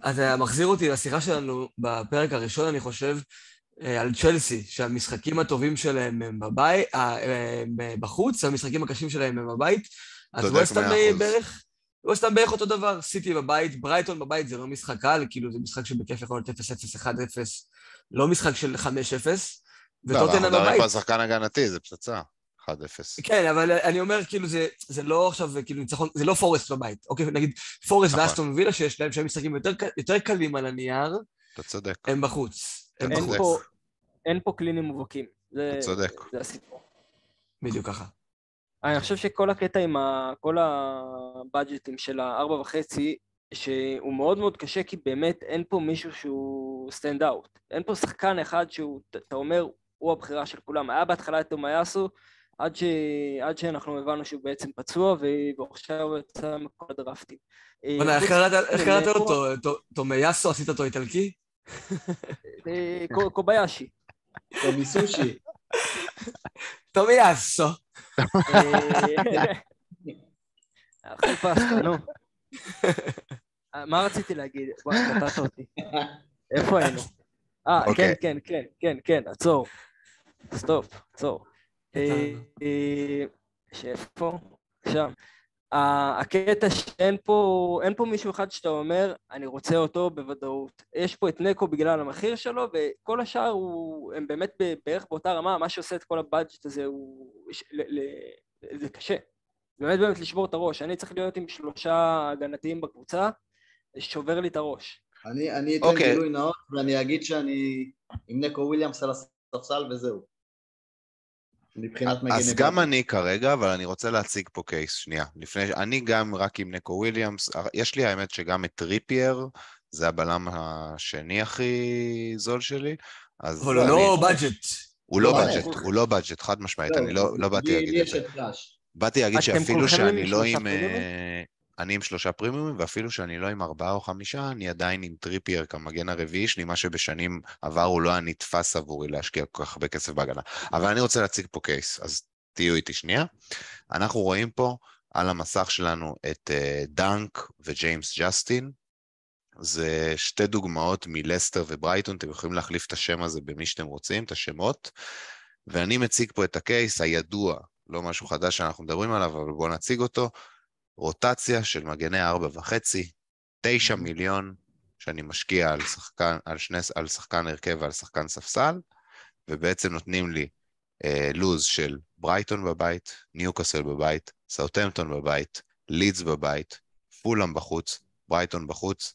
אז זה מחזיר אותי לשיחה שלנו בפרק הראשון, אני חושב, אה, על צ'לסי, שהמשחקים הטובים שלהם הם בבית, אה, הם בחוץ, המשחקים הקשים שלהם הם בבית. אז ווסטהאם בערך, סתם בערך אותו דבר, סיטי בבית, ברייטון בבית זה לא משחק קל, כאילו זה משחק שבכיף יכול להיות 0-0, 1-0, לא משחק של 5-0, לא, אבל וטוטנאם אנחנו מדברים בבית. פה על שחקן הגנתי, זה פצצה. 1-0. כן, אבל אני אומר, כאילו, זה, זה לא עכשיו, כאילו, ניצחון, זה לא פורסט בבית. אוקיי, נגיד, פורסט נכון. ואסטון וילה, שיש להם שהם משחקים יותר, יותר קלים על הנייר, אתה צודק. הם בחוץ. הם אין בחוץ. פה, אין פה clean ים מובהקים. אתה צודק. זה הסיפור. בדיוק ככה. אני חושב שכל הקטע עם ה... כל ה budget ים של הארבע וחצי, שהוא מאוד מאוד קשה, כי באמת אין פה מישהו שהוא stand out. אין פה שחקן אחד שהוא, אתה אומר, הוא הבחירה של כולם. היה בהתחלה את טומיאסו, עד, ש... עד שאנחנו הבנו שהוא בעצם פצוע, ועכשיו הוא יצא מכל הדרפטים. אה, בוא'נה, איך קראת- מנקו, אותו? טומיאסו, עשית אותו איטלקי? אה, קו- קוביישי. טומי סושי. אה, אכיל פסטה, נו. אה, מה רציתי להגיד? וואי, קטעת אותי. איפה היינו? אה, כן, אוקיי. כן, כן, כן, כן, עצור. סטופ, עצור. אה, אה, שאיפה? שם. הקטע שאין פה, אין פה מישהו אחד שאתה אומר, אני רוצה אותו בוודאות. יש פה את נקו בגלל המחיר שלו, וכל השאר הוא, הם באמת בערך באותה רמה, מה שעושה את כל הבאג'ט הזה הוא... ש- ל- ל- זה קשה. באמת באמת לשבור את הראש. אני צריך להיות עם שלושה הגנתיים בקבוצה, זה שובר לי את הראש. אני, אני אתן אוקיי. גילוי נאות ואני אגיד שאני עם נקו וויליאמס על הספסל וזהו. מבחינת מגני אז גם. אני כרגע, אבל אני רוצה להציג פה case, שנייה. לפני, אני גם רק עם נקו וויליאמס, יש לי האמת שגם את טריפייר, זה הבלם השני הכי זול שלי, אז אבל הוא לא בדג'ט. הוא לא לא budget, budget. הוא לא budget, חד משמעית, אני לא לא באתי להגיד את יש זה. באתי להגיד שאפילו שאני לא עם... אה, אני עם שלושה פרימיומים, ואפילו שאני לא עם ארבעה או חמישה, אני עדיין עם טריפייר כמגן הרביעי שלי, מה שבשנים עבר הוא לא היה נתפס עבורי להשקיע כל כך הרבה כסף בהגנה. אבל אני רוצה להציג פה case, אז תהיו איתי שנייה. אנחנו רואים פה על המסך שלנו את אה, דאנק וג'יימס ג'סטין. זה שתי דוגמאות מלסטר וברייטון, אתם יכולים להחליף את השם הזה במי שאתם רוצים, את השמות. ואני מציג פה את ה case הידוע, לא משהו חדש שאנחנו מדברים עליו, אבל בואו נציג אותו. רוטציה של מגני ארבע וחצי, תשע מיליון שאני משקיע על שחקן, על שני, על שחקן הרכב ועל שחקן ספסל, ובעצם נותנים לי אה, לוז של ברייטון בבית, ניוקאסל בבית, סאוטהמפטון בבית, לידס בבית, פולאם בחוץ, ברייטון בחוץ,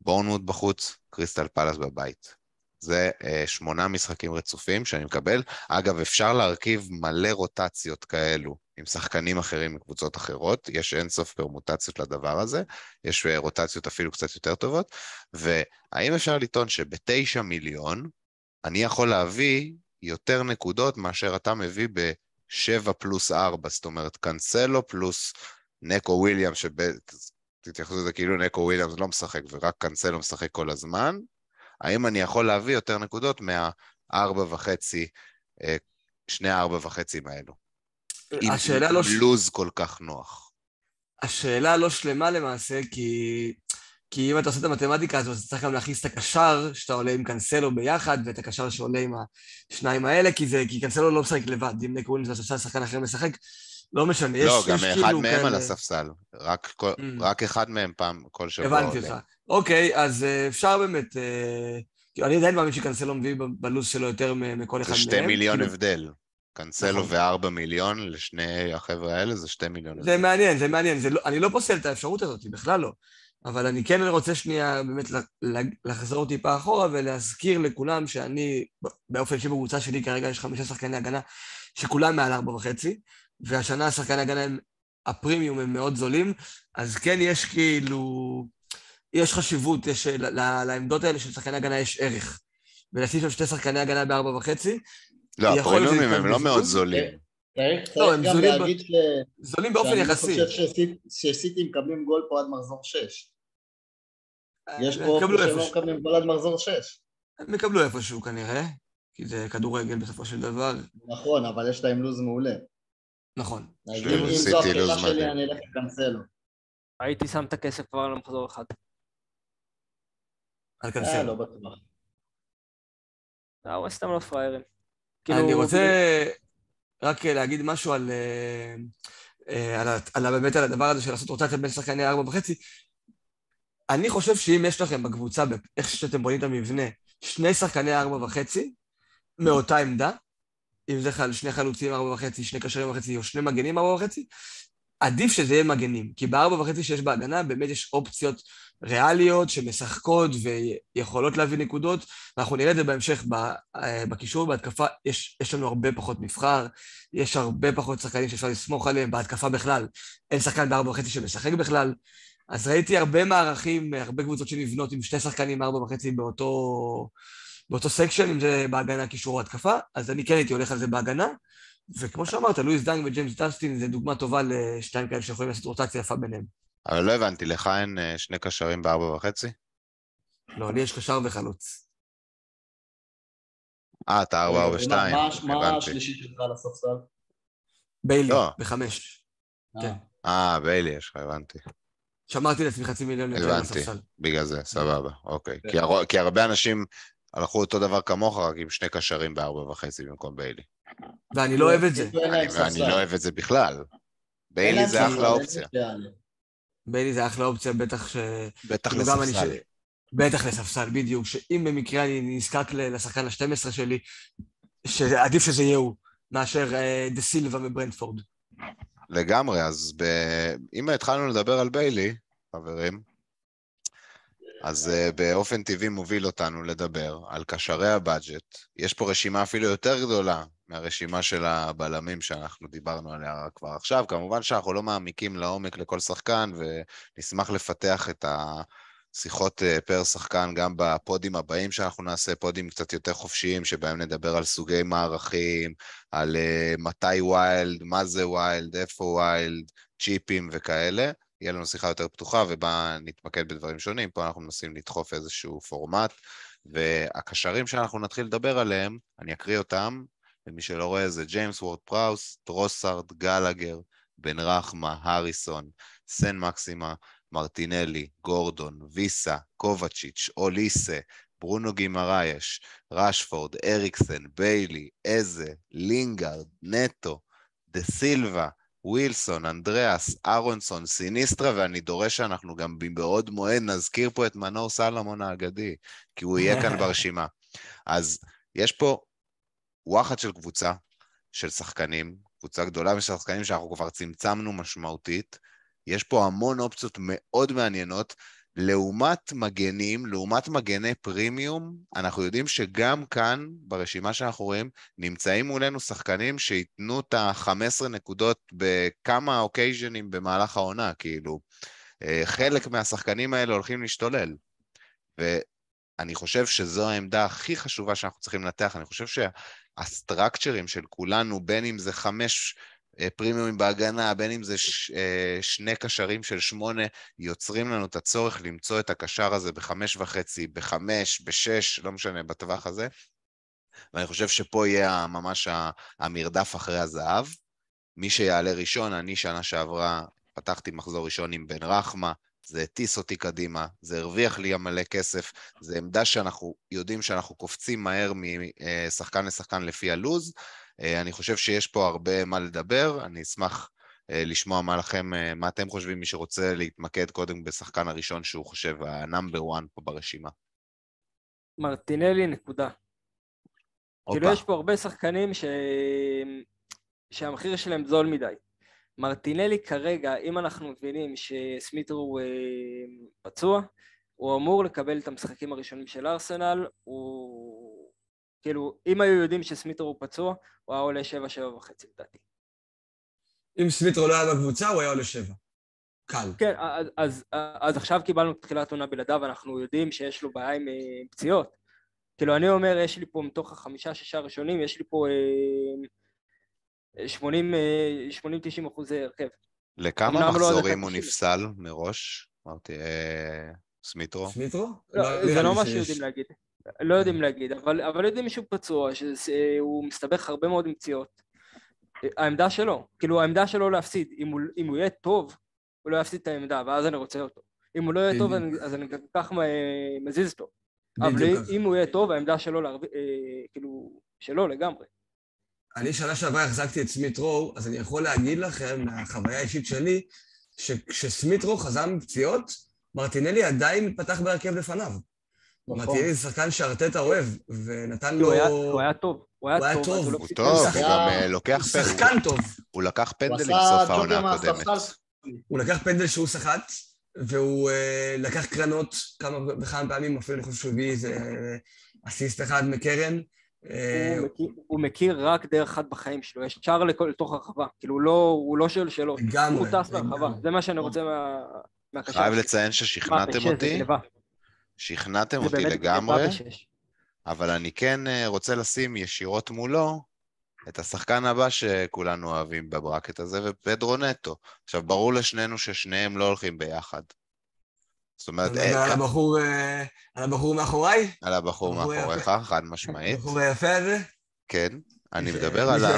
בורנמוט בחוץ, קריסטל פאלאס בבית. זה אה, שמונה משחקים רצופים שאני מקבל. אגב, אפשר להרכיב מלא רוטציות כאלו עם שחקנים אחרים מקבוצות אחרות, יש אינסוף פרמוטציות לדבר הזה, יש אה, רוטציות אפילו קצת יותר טובות, והאם אפשר לטעון שבתשע מיליון אני יכול להביא יותר נקודות מאשר אתה מביא בשבע פלוס ארבע, זאת אומרת קאנסלו פלוס נקו וויליאם, שתתייחסו לזה כאילו נקו וויליאמס לא משחק ורק קאנסלו משחק כל הזמן, האם אני יכול להביא יותר נקודות מהארבע וחצי, אה, שני הארבע וחצים האלו? עם השאלה לא... ש- לוז כל כך נוח. השאלה לא שלמה למעשה, כי... כי אם אתה עושה את המתמטיקה הזו, אז אתה צריך גם להכניס את הקשר שאתה עולה עם קאנסלו ביחד, ואת הקשר שעולה עם השניים האלה, כי, זה, כי קאנסלו לא משחק לבד, אם נקו ווילינס והספסל שחקן אחר משחק, לא משנה, יש, לא, גם יש אחד כאילו מהם כאלה- על הספסל, רק, כל, Mm. רק אחד מהם פעם, כל שבוע הבנתי עולה. אותך. אוקיי, אז אה, אפשר באמת... אה, אני עדיין מאמין שקאנסלו מביא בלו"ז שלו יותר מכל אחד זה מהם. שתי מיליון כאילו, הבדל. קאנסלו נכון. וארבע מיליון לשני החבר'ה האלה זה שתי מיליון זה. מעניין, זה מעניין. זה לא, אני לא פוסל את האפשרות הזאת, בכלל לא. אבל אני כן רוצה שנייה באמת לחזור טיפה אחורה ולהזכיר לכולם שאני, באופן שבקבוצה שלי כרגע יש חמישה שחקני הגנה שכולם מעל ארבע וחצי, והשנה השחקני הגנה הם, הפרימיום הם מאוד זולים, אז כן יש כאילו, יש חשיבות, יש, ל- ל- לעמדות האלה של שחקני הגנה יש ערך. ולשים שם שתי שחקני הגנה בארבע וחצי, לא, שזה הם לא מאוד. זולים. צריך לא, צריך הם גם זולים ב- להגיד ש... זולים באופן שאני לא יחסי. חושב שסיט- שסיטי מקבלים גול פה עד מחזור 6. יש הם פה יקבלו אופציה שהם לא איפשהו. מקבלים גול עד מחזור 6. הם יקבלו איפשהו כנראה, כי זה כדורגל בסופו של דבר. נכון, אבל יש להם לוז מעולה. נכון. אם זו הבחירה שלי. אני אלך לקנסלו. הייתי שם את הכסף כבר על המחזור אחד. על אה, קנסלו. לא בטוח. אה, ווסטהאם לא פראיירים. אני כאילו, רוצה רק להגיד משהו על... אה, אה, על, על, ה- באמת על הדבר הזה של לעשות רוטציה בין שחקני ארבע וחצי. אני חושב שאם יש לכם בקבוצה, איך שאתם בונים את המבנה, שני שחקני ארבע וחצי, מאותה עמדה, אם זה חל, שני חלוצים ארבע וחצי, שני קשרים וחצי, או שני מגנים ארבע וחצי, עדיף שזה יהיה מגנים, כי בארבע וחצי שיש בהגנה, באמת יש אופציות ריאליות שמשחקות ויכולות להביא נקודות, ואנחנו נראה את זה בהמשך אה, בקישור, בהתקפה יש, יש לנו הרבה פחות מבחר, יש הרבה פחות שחקנים שאפשר לסמוך עליהם, בהתקפה בכלל, אין שחקן בארבע וחצי שמשחק בכלל, אז ראיתי הרבה מערכים, הרבה קבוצות שנבנות עם שני שחקנים ארבע וחצי באותו, באותו section, אם זה בהגנה, קישור או התקפה, אז אני כן הייתי הולך על זה בהגנה, וכמו שאמרת, לואיס דאנק וג'יימס ג'סטין זה דוגמה טובה לשתיים כאלה שיכולים לעשות רוטציה יפה ביניהם. אבל לא הבנתי, לך אין אה, שני קשרים בארבע וחצי? לא, לי יש קשר וחלוץ. אה, אתה ארבע ארבע מה- שתיים, מה- מה הבנתי. השלישית שלך על הספסל? ביילי, לא. בחמש. אה, כן. אה, ביילי יש לך, הבנתי. שמרתי לעצמי חצי מיליון יותר הבנתי. בספסל. בגלל זה, סבבה, אוקיי. כן. כי הרבה אנשים הלכו אותו דבר כמוך, רק עם שני קשרים בארבע וחצי במקום ביילי. ואני לא אוהב את זה. אני ואני ספסל. לא אוהב את זה בכלל. ביילי זה אחלה אופציה. ביילי זה אחלה אופציה, בטח ש... בטח כאילו לספסל. בטח לספסל, בדיוק. שאם במקרה אני נזקק לשחקן ה-12 שלי, שעדיף שזה יהיה הוא, מאשר אה, דה סילבה מברנדפורד. לגמרי, אז ב... אם התחלנו לדבר על ביילי, חברים, אז אה, באופן טבעי מוביל אותנו לדבר על קשרי ה budget. יש פה רשימה אפילו יותר גדולה מהרשימה של הבלמים שאנחנו דיברנו עליה כבר עכשיו. כמובן שאנחנו לא מעמיקים לעומק לכל שחקן, ונשמח לפתח את השיחות אה, פר שחקן גם ב pod ים הבאים שאנחנו נעשה, pod ים קצת יותר חופשיים, שבהם נדבר על סוגי מערכים, על אה, מתי wild, מה זה wild, איפה wild, chip ים וכאלה. יהיה לנו שיחה יותר פתוחה ובה נתמקד בדברים שונים. פה אנחנו מנסים לדחוף איזשהו פורמט, והקשרים שאנחנו נתחיל לדבר עליהם, אני אקריא אותם, ומי שלא רואה זה ג'יימס וורד פראוס, טרוסארד, גלגר, בן רחמה, הריסון, סן מקסימן, מרטינלי, גורדון, ויסה, קובצ'יץ', אוליסה, ברונו גימרייש, רשפורד, אריקסן, ביילי, איזה, לינגארד, נטו, דה סילבה, ווילסון, אנדריאס, אהרונסון, סיניסטרה, ואני דורש שאנחנו גם בעוד מועד נזכיר פה את מנור סלומון האגדי, כי הוא יהיה כאן ברשימה. אז יש פה וואחד של קבוצה של שחקנים, קבוצה גדולה של שחקנים שאנחנו כבר צמצמנו משמעותית. יש פה המון אופציות מאוד מעניינות. לעומת מגנים, לעומת מגני פרימיום, אנחנו יודעים שגם כאן, ברשימה שאנחנו רואים, נמצאים מולנו שחקנים שייתנו את ה-15 נקודות בכמה אוקייז'נים במהלך העונה, כאילו, אה, חלק מהשחקנים האלה הולכים להשתולל. ואני חושב שזו העמדה הכי חשובה שאנחנו צריכים לנתח. אני חושב שהסטרקצ'רים של כולנו, בין אם זה חמש אה, פרימיומים בהגנה, בין אם זה ש, אה, שני קשרים של שמונה, יוצרים לנו את הצורך למצוא את הקשר הזה בחמש וחצי, בחמש, בשש, לא משנה, בטווח הזה. ואני חושב שפה יהיה ממש המרדף אחרי הזהב. מי שיעלה ראשון, אני שנה שעברה פתחתי מחזור ראשון עם בן רחמה, זה הטיס אותי קדימה, זה הרוויח לי מלא כסף, זה עמדה שאנחנו יודעים שאנחנו קופצים מהר משחקן לשחקן לפי הלוז. אני חושב שיש פה הרבה מה לדבר, אני אשמח לשמוע מה לכם, מה אתם חושבים, מי שרוצה להתמקד קודם בשחקן הראשון שהוא חושב ה-number one פה ברשימה. מרטינלי, נקודה. כאילו יש פה הרבה שחקנים ש... שהמחיר שלהם זול מדי. מרטינלי כרגע, אם אנחנו מבינים שסמית'ר הוא אה, פצוע, הוא אמור לקבל את המשחקים הראשונים של ארסנל, הוא... כאילו, אם היו יודעים שסמית'ר הוא פצוע, הוא היה עולה שבע, שבע וחצי לדעתי. אם סמית'ר לא היה בקבוצה, הוא היה עולה שבע. קל. כן, אז, אז, אז עכשיו קיבלנו תחילת עונה בלעדיו, אנחנו יודעים שיש לו בעיה עם אה, פציעות. כאילו, אני אומר, יש לי פה מתוך החמישה-שישה הראשונים, יש לי פה... אה, 80-90 אחוזי הרכב. לכמה מחזורים הוא נפסל מראש? אמרתי, סמיטרו? סמיטרו? לא, זה לא מה שיודעים להגיד. לא יודעים להגיד, אבל יודעים שהוא פצוע, שהוא מסתבך הרבה מאוד עם פציעות. העמדה שלו, כאילו העמדה שלו להפסיד, אם הוא יהיה טוב, הוא לא יפסיד את העמדה, ואז אני רוצה אותו. אם הוא לא יהיה טוב, אז אני כך מזיז אותו. אבל אם הוא יהיה טוב, העמדה שלו, כאילו, שלו לגמרי. אני שנה שעברה החזקתי את סמית רו, אז אני יכול להגיד לכם, מהחוויה האישית שלי, שכשסמית רו חזר מפציעות, מרטינלי עדיין מתפתח בהרכב לפניו. נכון. מרטינלי זה שחקן שארטטה אוהב, ונתן לו... הוא היה טוב. הוא היה טוב. הוא טוב, הוא גם אה, לוקח פנדל. הוא שחקן טוב. הוא לקח פנדל בסוף העונה הקודמת. הוא לקח פנדל שהוא סחט, והוא uh, לקח קרנות כמה וכמה פעמים, אפילו אני חושב שהוא הביא איזה אסיסט אחד מקרן. אה, הוא, מכיר, הוא מכיר רק דרך אחת בחיים שלו, יש ישר לתוך הרחבה, כאילו הוא לא, הוא לא שואל שאלות, הוא טס לרחבה, זה מה שאני רוצה מה, מהקשר. חייב לציין ששכנעתם אותי, שכנעתם אותי לגמרי, אבל אני כן אה, רוצה לשים ישירות מולו את השחקן הבא שכולנו אוהבים בברקט הזה, ופדרו נטו. עכשיו, ברור לשנינו ששניהם לא הולכים ביחד. זאת אומרת... אה, על הבחור, אה, על הבחור מאחוריי? על הבחור מאחוריך, חד משמעית. הבחור היפה הזה? כן, אני מדבר על ה...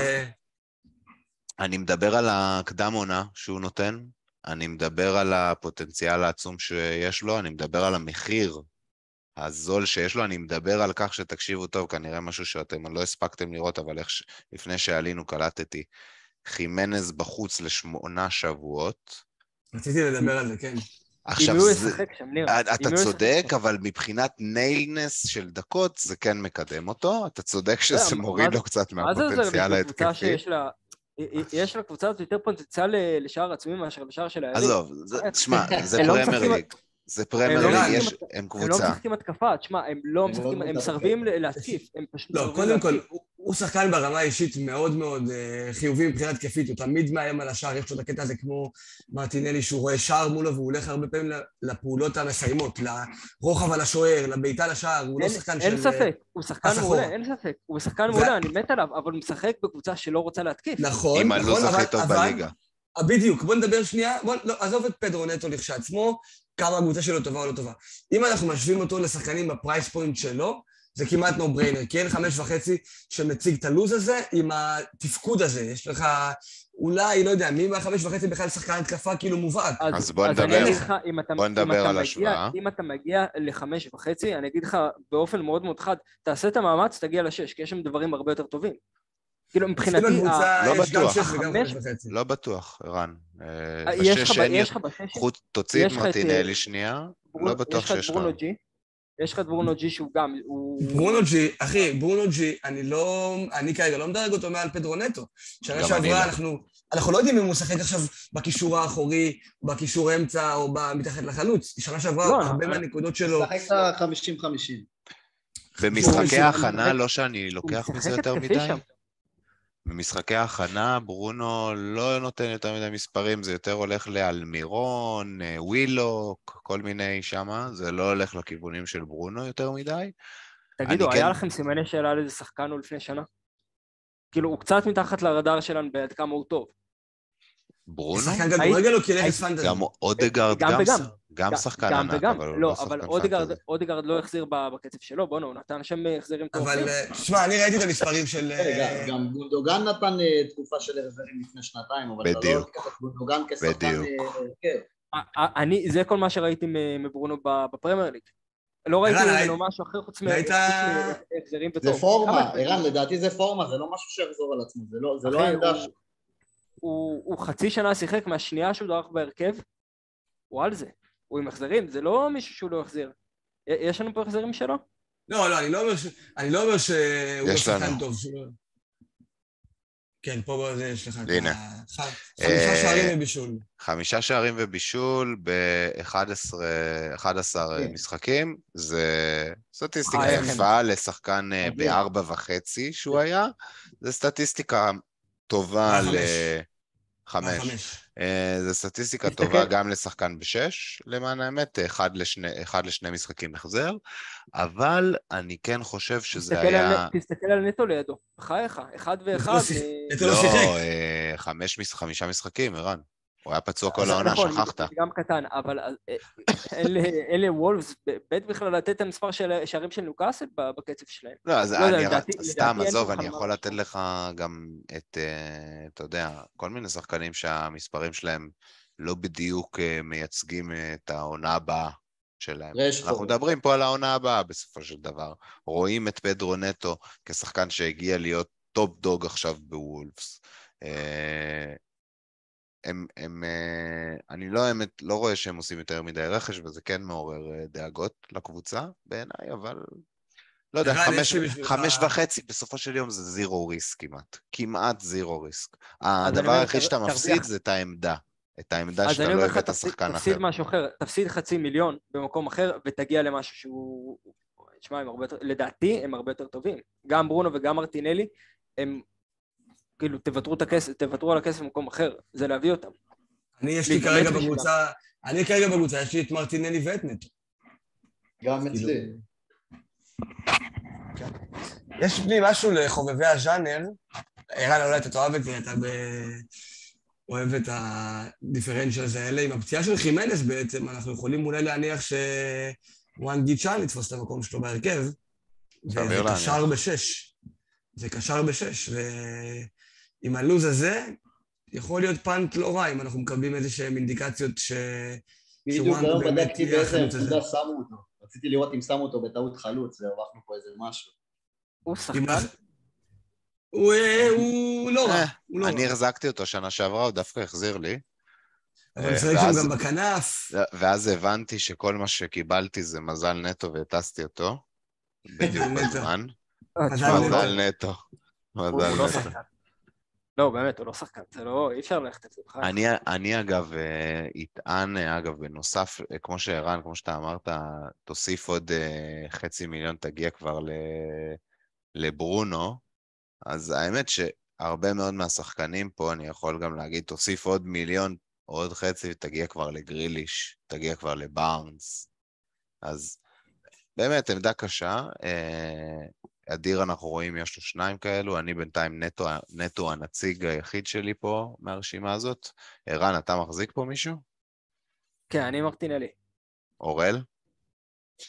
אני מדבר על הקדם עונה שהוא נותן, אני מדבר על הפוטנציאל העצום שיש לו, אני מדבר על המחיר הזול שיש לו, אני מדבר על כך שתקשיבו טוב, כנראה משהו שאתם לא הספקתם לראות, אבל איך ש... לפני שעלינו קלטתי, חימנז בחוץ לשמונה שבועות. רציתי לדבר על זה, כן. עכשיו, זה... שם, אתה צודק, אבל מבחינת nailedness של דקות, זה כן מקדם אותו. אתה צודק שזה מוריד לו קצת מהפוטנציאל ההתקפי. יש לקבוצה הזאת יותר פוטנציאל לשער עצמי מאשר לשער של היריב. עזוב, תשמע, זה לא פרמייר ליג. זה פרמייר ליג, הם קבוצה. הם לא משחקים התקפה, תשמע, הם לא משחקים, הם מסרבים להתקיף, הם פשוט לא, קודם כל, הוא שחקן ברמה האישית מאוד מאוד uh, חיובי מבחינה התקפית, הוא תמיד מאיים על השער, יש לו את הקטע הזה כמו מרטינלי, שהוא רואה שער מולו והוא הולך הרבה פעמים לפעולות המסיימות, לרוחב על השוער, לבעיטה לשער, הוא לא שחקן של... אין ספק, הוא שחקן מעולה, אין ספק, הוא שחקן מעולה, אני מת עליו, אבל הוא משחק בקבוצה שלא רוצה להתקיף. נכון, עם הלו"ז הכי טוב בליגה. בדיוק, בוא נדבר שנייה, בוא, לא, עזוב את פדרו נטו לכשעצמו, כמה הקבוצה שלו טובה או לא טובה. אם אנחנו משווים אותו לשחקנים ב price point שלו, זה כמעט no brainer, כי אין חמש וחצי שמציג את הלו"ז הזה עם התפקוד הזה. יש לך אולי, לא יודע, מי מהחמש וחצי בכלל שחקן התקפה כאילו מובהק. אז, אז בוא נדבר, לך, אם אתה, בוא נדבר על השוואה. אם אתה מגיע לחמש וחצי, אני אגיד לך באופן מאוד מאוד חד, תעשה את המאמץ, תגיע לשש, כי יש שם דברים הרבה יותר טובים. כאילו מבחינתי... לא בטוח, לא בטוח, ערן. אה, יש לך בשש... תוציא את מרטינלי שנייה, לא בטוח שיש לך. יש לך את ברונו ג'י שהוא גם, ברונו ג'י, אחי, ברונו ג'י, אני לא... אני כרגע לא מדרג אותו מעל פדרו נטו. שנה שעברה לא. אנחנו... אנחנו לא יודעים אם הוא משחק עכשיו בקישור האחורי, בקישור אמצע או מתחת לחלוץ. שנה שעברה, לא, הרבה מהנקודות שלו... משחק את ה-50-50. במשחקי ההכנה, לא שאני לוקח מזה יותר מדי. במשחקי ההכנה ברונו לא נותן יותר מדי מספרים, זה יותר הולך לאלמירון, אה, ווילוק, כל מיני שמה, זה לא הולך לכיוונים של ברונו יותר מדי. תגידו, היה כן... לכם סימני שאלה על איזה שחקן הוא לפני שנה? כאילו, הוא קצת מתחת לרדאר שלנו בעד כמה הוא טוב. ברונו? שחקן כדורגל או כנכס פנטזי? גם אודגרד, גם, גם, גם שחקן ענק, אבל הוא לא, לא אבל אודגרד לא החזיר בקצב שלו, בוא'נה, הוא נתן שם החזירים טובים. אבל, אה, שמע, אני ראיתי את המספרים של... אה, גם גונדוגן נתן אה, תקופה של החזרים לפני שנתיים, אבל אתה לא תיקח את גונדוגן כשחקן... אני, זה כל מה שראיתי מברונו בפרמייר ליג. לא ראיתי ממנו משהו אחר חוץ מהחזרים וטוב. זה פורמה, ערן, לדעתי זה פורמה, זה לא משהו שיחזור על עצמו, זה לא העמדה ש... הוא, הוא חצי שנה שיחק מהשנייה שהוא דרך בהרכב, הוא על זה. הוא עם החזרים, זה לא מישהו שהוא לא החזיר. יש לנו פה החזרים שלו? לא, לא, אני לא אומר, ש... אני לא אומר שהוא לא שחקן טוב. שלא... כן, פה בזה יש לך הנה. חמישה אה, שערים ובישול. חמישה שערים ובישול ב-11 כן. משחקים, זה סטטיסטיקה יפה לשחקן אה, בארבע וחצי שהוא היה, זה סטטיסטיקה טובה ל... חמש. אה, זו סטטיסטיקה טובה גם לשחקן בשש, למען האמת, אחד לשני, אחד לשני משחקים החזר, אבל אני כן חושב שזה היה... תסתכל על נטו לידו, בחייך, אחד ואחד... נטו לא, לא שיחק. אה, חמש, חמישה משחקים, ערן. הוא היה פצוע כל העונה, נכון, שכחת. גם קטן, אבל אה, אלה וולפס, בית בכלל לתת את המספר של שערים של נוקאסל בקצב שלהם. לא, אז לא אני, סתם, עזוב, אני יכול לתת לך גם את, אה, אתה יודע, כל מיני שחקנים שהמספרים שלהם לא בדיוק אה, מייצגים את העונה הבאה שלהם. אנחנו מדברים פה על העונה הבאה בסופו של דבר. רואים את פדרו נטו כשחקן שהגיע להיות top dog עכשיו בוולפס. הם, הם, אה, אני לא האמת, לא רואה שהם עושים יותר מדי רכש, וזה כן מעורר אה, דאגות לקבוצה בעיניי, אבל לא יודע, חמש, חמש וחצי, בסופו של יום זה zero risk כמעט. כמעט zero risk. הדבר היחיד שאתה. מפסיד זה את העמדה. את העמדה שאתה לא לך, הבאת תפסיד, שחקן תפסיד אחר. משהו אחר, תפסיד חצי מיליון במקום אחר ותגיע למשהו שהוא... תשמע, הם הרבה יותר, לדעתי הם הרבה יותר טובים. גם ברונו וגם מרטינלי, הם כאילו תוותרו את הכסף, תוותרו על הכסף במקום אחר, זה להביא אותם. אני, יש לי כרגע. בקבוצה, אני כרגע בקבוצה, יש לי את מרטינלי ואת נטו. גם כאילו, אצלי. יש לי משהו לחובבי הז'אנר, ערן, אולי אתה תאהב את זה, אתה ב... אוהב את הדיפרנציאלס האלה. עם הפציעה של חימנס בעצם, אנחנו יכולים אולי להניח שוואן גיצ'אן יתפוס את המקום שלו בהרכב. סביר להניח. קשר בשש. זה קשר בשש, ועם הלו"ז הזה, יכול להיות פאנט לא רע, אם אנחנו מקבלים איזה שהן אינדיקציות ש... בדיוק היום באמת בדקתי באיזה. עמדה שמו אותו. רציתי לראות אם שמו אותו בטעות חלוץ, והרווחנו פה איזה משהו. הוא שחקן, הוא אה, הוא לא רע, אה, הוא לא אני רע. החזקתי אותו שנה שעברה, הוא דווקא החזיר לי. אבל אה, משחק ואז- שם גם בכנף. ואז הבנתי שכל מה שקיבלתי זה מזל נטו והטסתי אותו. בדיוק. בזמן. מזל נטו. לא- מזל נטו. לא באמת, הוא לא שחקן, זה לא, אי אפשר ללכת על זה בכלל. אני, אני אגב אה, אטען, אה, אגב, בנוסף, אה, כמו שערן, כמו שאתה אמרת, תוסיף עוד אה, חצי מיליון, תגיע כבר ל, לברונו, אז האמת שהרבה מאוד מהשחקנים פה, אני יכול גם להגיד, תוסיף עוד מיליון, עוד חצי, תגיע כבר לגריליש, תגיע כבר לבארנס. אז באמת, עמדה קשה. אדיר, אנחנו רואים, יש לו שניים כאלו, אני בינתיים נטו, נטו הנציג היחיד שלי פה מהרשימה הזאת. ערן, אתה מחזיק פה מישהו? כן, אני מרטינלי. אורל?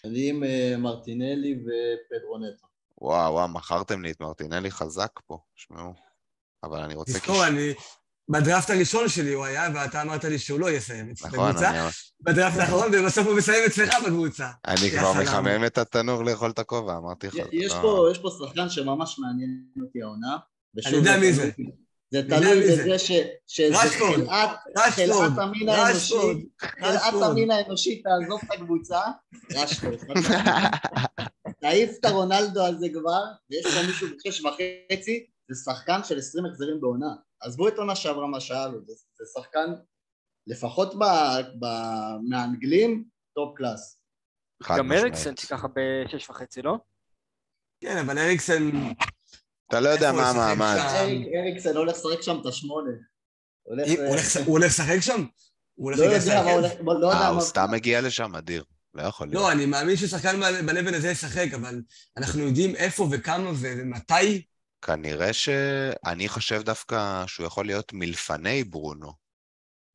אני עם אה, מרטינלי ופדרו נטו. וואו, וואו, מכרתם לי את מרטינלי חזק פה, שמעו. אבל אני רוצה... תזכור, אני... בדראפט הראשון שלי הוא היה, ואתה אמרת לי שהוא לא יסיים אצלי נכון, בקבוצה. אני, בדראפט האחרון, ובסוף הוא מסיים אצלך בקבוצה. אני כבר. מחמם את התנור לאכול את הכובע, אמרתי לך. יש לא. פה, יש פה שחקן שממש מעניין אותי העונה. אני יודע מי זה. זה תלוי. בזה ש- רשפורד. חלאת רשפורד, המין רשפורד, האנושי, חלאת. המין האנושי תעזוב את הקבוצה, רשפורד. תעיף את הרונלדו הזה כבר, ויש פה מישהו בשש וחצי, זה שחקן של 20 החזרים בעונה. עזבו את עונה שעברה מה שאלו, זה, זה שחקן, לפחות ב, ב, מהאנגלים, top class. גם. אריקסן שככה בשש וחצי, לא? כן, אבל אריקסן... אתה לא יודע מה המעמד. אריקסן הולך לשחק שם את השמונה. הולך... הוא הולך- לשחק שם? הוא הולך לא להיכנס לא אה, הוא. סתם מגיע לשם, אדיר. לא יכול להיות. לא, אני מאמין ששחקן ב-level הזה ישחק, אבל אנחנו יודעים איפה וכמה ומתי. כנראה ש... אני חושב דווקא שהוא יכול להיות מלפני ברונו.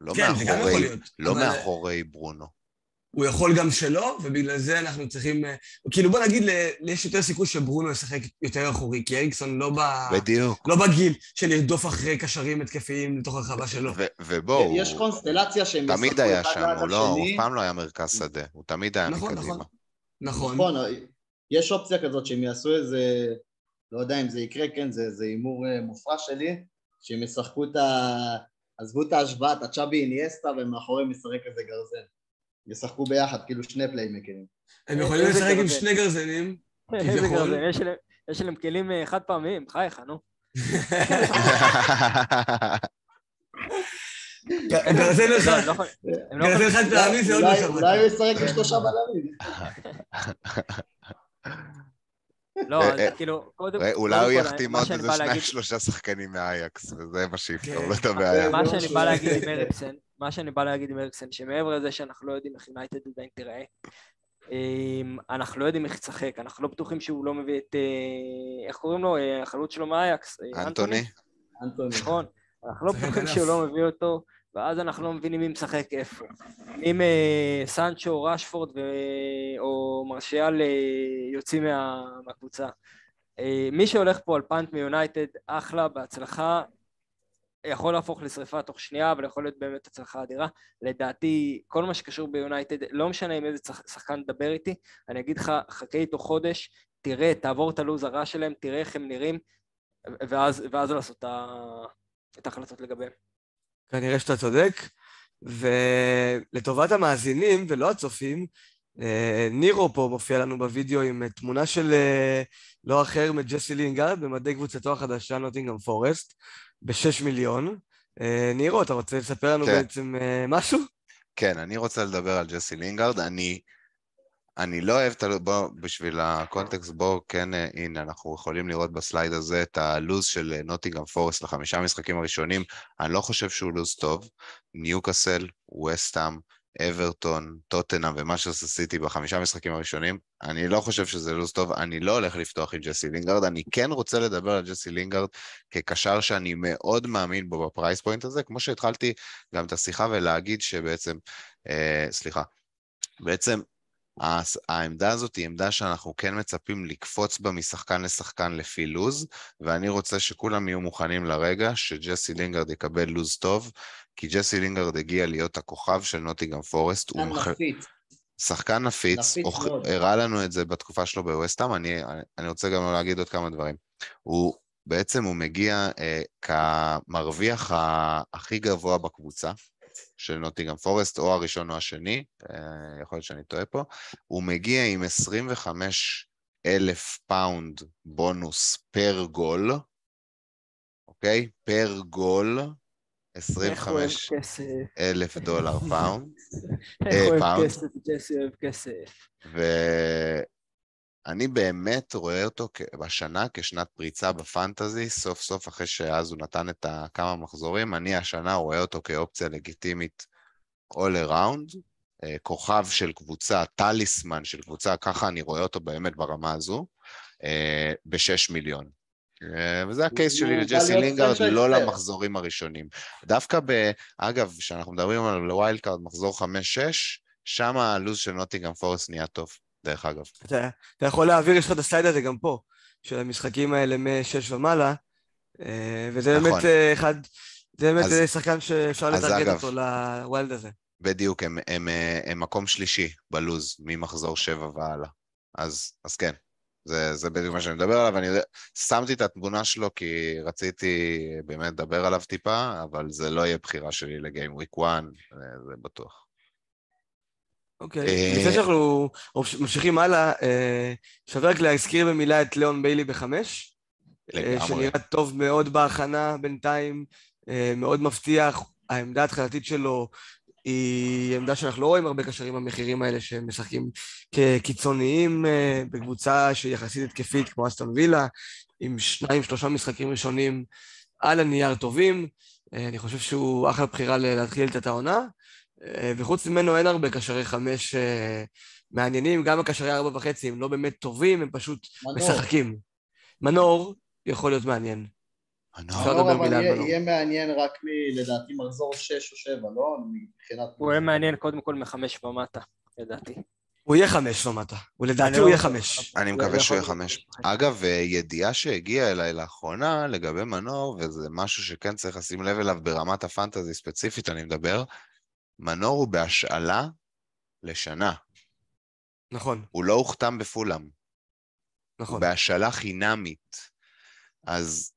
לא כן, זה גם יכול מאחורי, להיות. לא אבל מאחורי ברונו. הוא יכול גם שלא, ובגלל זה אנחנו צריכים... אה, כאילו, בוא נגיד, יש יותר סיכוי שברונו ישחק יותר אחורי, כי אריקסון לא, ב... בדיוק. לא בגיל של לרדוף אחרי קשרים התקפיים לתוך הרחבה שלו. ו- ובואו, יש קונסטלציה שהם תמיד היה שם, הוא לא, הוא. אף פעם לא היה מרכז שדה, הוא תמיד היה נכון, מקדימה. נכון. נכון. נכון, יש אופציה כזאת שהם יעשו איזה, לא יודע אם זה יקרה, כן, זה זה הימור אה, מופרע שלי, שהם ישחקו את ה... עזבו את ההשוואה, את הצ'אבי איניאסטה, ומאחוריהם ישחק איזה גרזן. ישחקו ביחד, כאילו שני פליימקרים. הם יכולים איזה לשחק עם. שני גרזנים. איזה כביכול. גרזן, יש להם- יש להם כלים אה, חד פעמיים, בחייך, נו. גרזן יכולים- יכולים- חד פעמי זה עוד לא שמעתי. אולי הוא ישחק עם שלושה בלמים. לא, אז אה, כאילו, קודם אה, אולי הוא כל, יחתים עוד איזה שניים שלושה שחקנים מהאייקס, וזה מה שיפתור כן. לו את הבעיה. מה זה שאני בא להגיד עם אריקסן, מה שאני בא להגיד עם אריקסן, שמעבר לזה שאנחנו לא יודעים איך יונייטד עדיין תיראה, אמ, אנחנו לא יודעים איך ישחק, אנחנו לא בטוחים שהוא לא מביא את, אה, איך קוראים לו, אה, החלוץ שלו מאייקס, אה, אנטוני? אנטוני. נכון, אנחנו לא בטוחים. שהוא לא מביא אותו, ואז אנחנו לא מבינים מי משחק איפה. אם אה, סנצ'ו, רשפורד ו... או מרשיאל אה, יוצאים מה... מהקבוצה. אה, מי שהולך פה על פאנט מיונייטד, אחלה, בהצלחה. יכול להפוך לשריפה תוך שנייה, אבל יכול להיות באמת הצלחה אדירה. לדעתי, כל מה שקשור ביונייטד, לא משנה עם איזה שחקן תדבר איתי, אני אגיד לך, חכה איתו חודש, תראה, תעבור את הלו"ז הרע שלהם, תראה איך הם נראים. ואז, ואז לעשות את ההחלטות לגביהם. כנראה שאתה צודק. ולטובת המאזינים ולא הצופים, אה, נירו פה מופיע לנו בווידאו עם אה, תמונה של אה, לא אחר מג'סי לינגארד במדי קבוצתו החדשה נוטינגרם פורסט בשש מיליון. נירו, אתה רוצה לספר לנו כן. בעצם משהו? כן, אני רוצה לדבר על ג'סי לינגארד. אני, אני לא אוהב את ה... בוא, בשביל הקונטקסט, בואו כן, אה, הנה, אנחנו יכולים לראות ב slide הזה את הלוז של נוטינגרם פורסט לחמישה משחקים הראשונים. אני לא חושב שהוא לוז טוב. ניוקאסל, וסטאם, אברטון, טוטנאם ומשהו סיטי בחמישה משחקים הראשונים, אני לא חושב שזה לוז טוב, אני לא הולך לפתוח עם ג'סי לינגארד, אני כן רוצה לדבר על ג'סי לינגארד כקשר שאני מאוד מאמין בו ב price point הזה, כמו שהתחלתי גם את השיחה ולהגיד שבעצם, אה, סליחה, בעצם העמדה הזאת היא עמדה שאנחנו כן מצפים לקפוץ בה משחקן לשחקן לפי לוז, ואני רוצה שכולם יהיו מוכנים לרגע שג'סי לינגארד יקבל לוז טוב, כי ג'סי לינגארד הגיע להיות הכוכב של נוטיגרם פורסט, הוא מח... שחקן נפיץ, נפיץ. הראה לנו את זה בתקופה שלו בווסטהאם, אני, אני רוצה גם להגיד עוד כמה דברים. הוא, בעצם הוא מגיע אה, כמרוויח הכי גבוה בקבוצה של נוטיגרם פורסט, או הראשון או השני, אה, יכול להיות שאני טועה פה, הוא מגיע עם 25 אלף פאונד בונוס פר גול, אוקיי? פר גול, איך הוא אוהב 25 כסף, אלף דולר פאונד. איך אה, אוהב פאונד. כסף, ג'סי אוהב כסף. ואני באמת רואה אותו בשנה כשנת פריצה בפנטזי, סוף סוף אחרי שאז הוא נתן את כמה מחזורים, אני השנה רואה אותו כאופציה לגיטימית all around, אה, כוכב של קבוצה, טליסמן של קבוצה, ככה אני רואה אותו באמת ברמה הזו, אה, בשש מיליון. אה, וזה ה case שלי לג'סי לינגארד, לא. למחזורים הראשונים. דווקא ב... אגב, כשאנחנו מדברים על wild card מחזור 5-6, שם הלו"ז של נוטינגרם פורסט נהיה טוב, דרך אגב. אתה, אתה יכול להעביר, יש לך את ה slide הזה גם פה, של המשחקים האלה מ-6 ומעלה, אה, וזה נכון. באמת אה, אחד, זה באמת אז- אה, שחקן שאפשר לטרגט אותו ל wild הזה. בדיוק, הם, הם, אה, הם מקום שלישי בלוז, ממחזור 7 והלאה. אז, אז כן, זה, זה בדיוק מה שאני מדבר עליו, אני שמתי את התמונה שלו כי רציתי באמת לדבר עליו טיפה, אבל זה לא יהיה בחירה שלי לגיים וויק 1, זה בטוח. אוקיי, אה, לפני שאנחנו ממשיכים הלאה, אה, שווה רק להזכיר במילה את ליאון ביילי בחמש, אה, לגמרי. שנראה טוב מאוד בהכנה בינתיים, מאוד מבטיח, העמדה ההתחלתית שלו היא עמדה שאנחנו לא רואים הרבה קשרים במחירים האלה שהם משחקים כקיצוניים בקבוצה שהיא יחסית התקפית כמו אסטון וילה, עם שניים שלושה משחקים ראשונים על הנייר טובים, אני חושב שהוא אחלה בחירה להתחיל את העונה. אה, וחוץ ממנו אין הרבה קשרי חמש אה, מעניינים, גם הקשרי ארבע וחצי הם לא באמת טובים, הם פשוט מנור. משחקים. מנור יכול להיות מעניין. מנור. אבל יהיה- מנור. יהיה מעניין רק מ... לדעתי מחזור 6 או 7, לא? מבחינת... הוא יהיה מעניין קודם כל מחמש ומטה, לדעתי. הוא יהיה חמש ומטה, ולדעתי הוא לא- יהיה חמש. אני מקווה שהוא יהיה חמש. אגב, אה, ידיעה שהגיעה אליי לאחרונה לגבי מנור, וזה משהו שכן צריך לשים לב אליו ברמת הפנטזי ספציפית, אני מדבר, מנור הוא בהשאלה לשנה. נכון, הוא לא הוחתם בפולאם. הוא נכון. בהשאלה חינמית. אז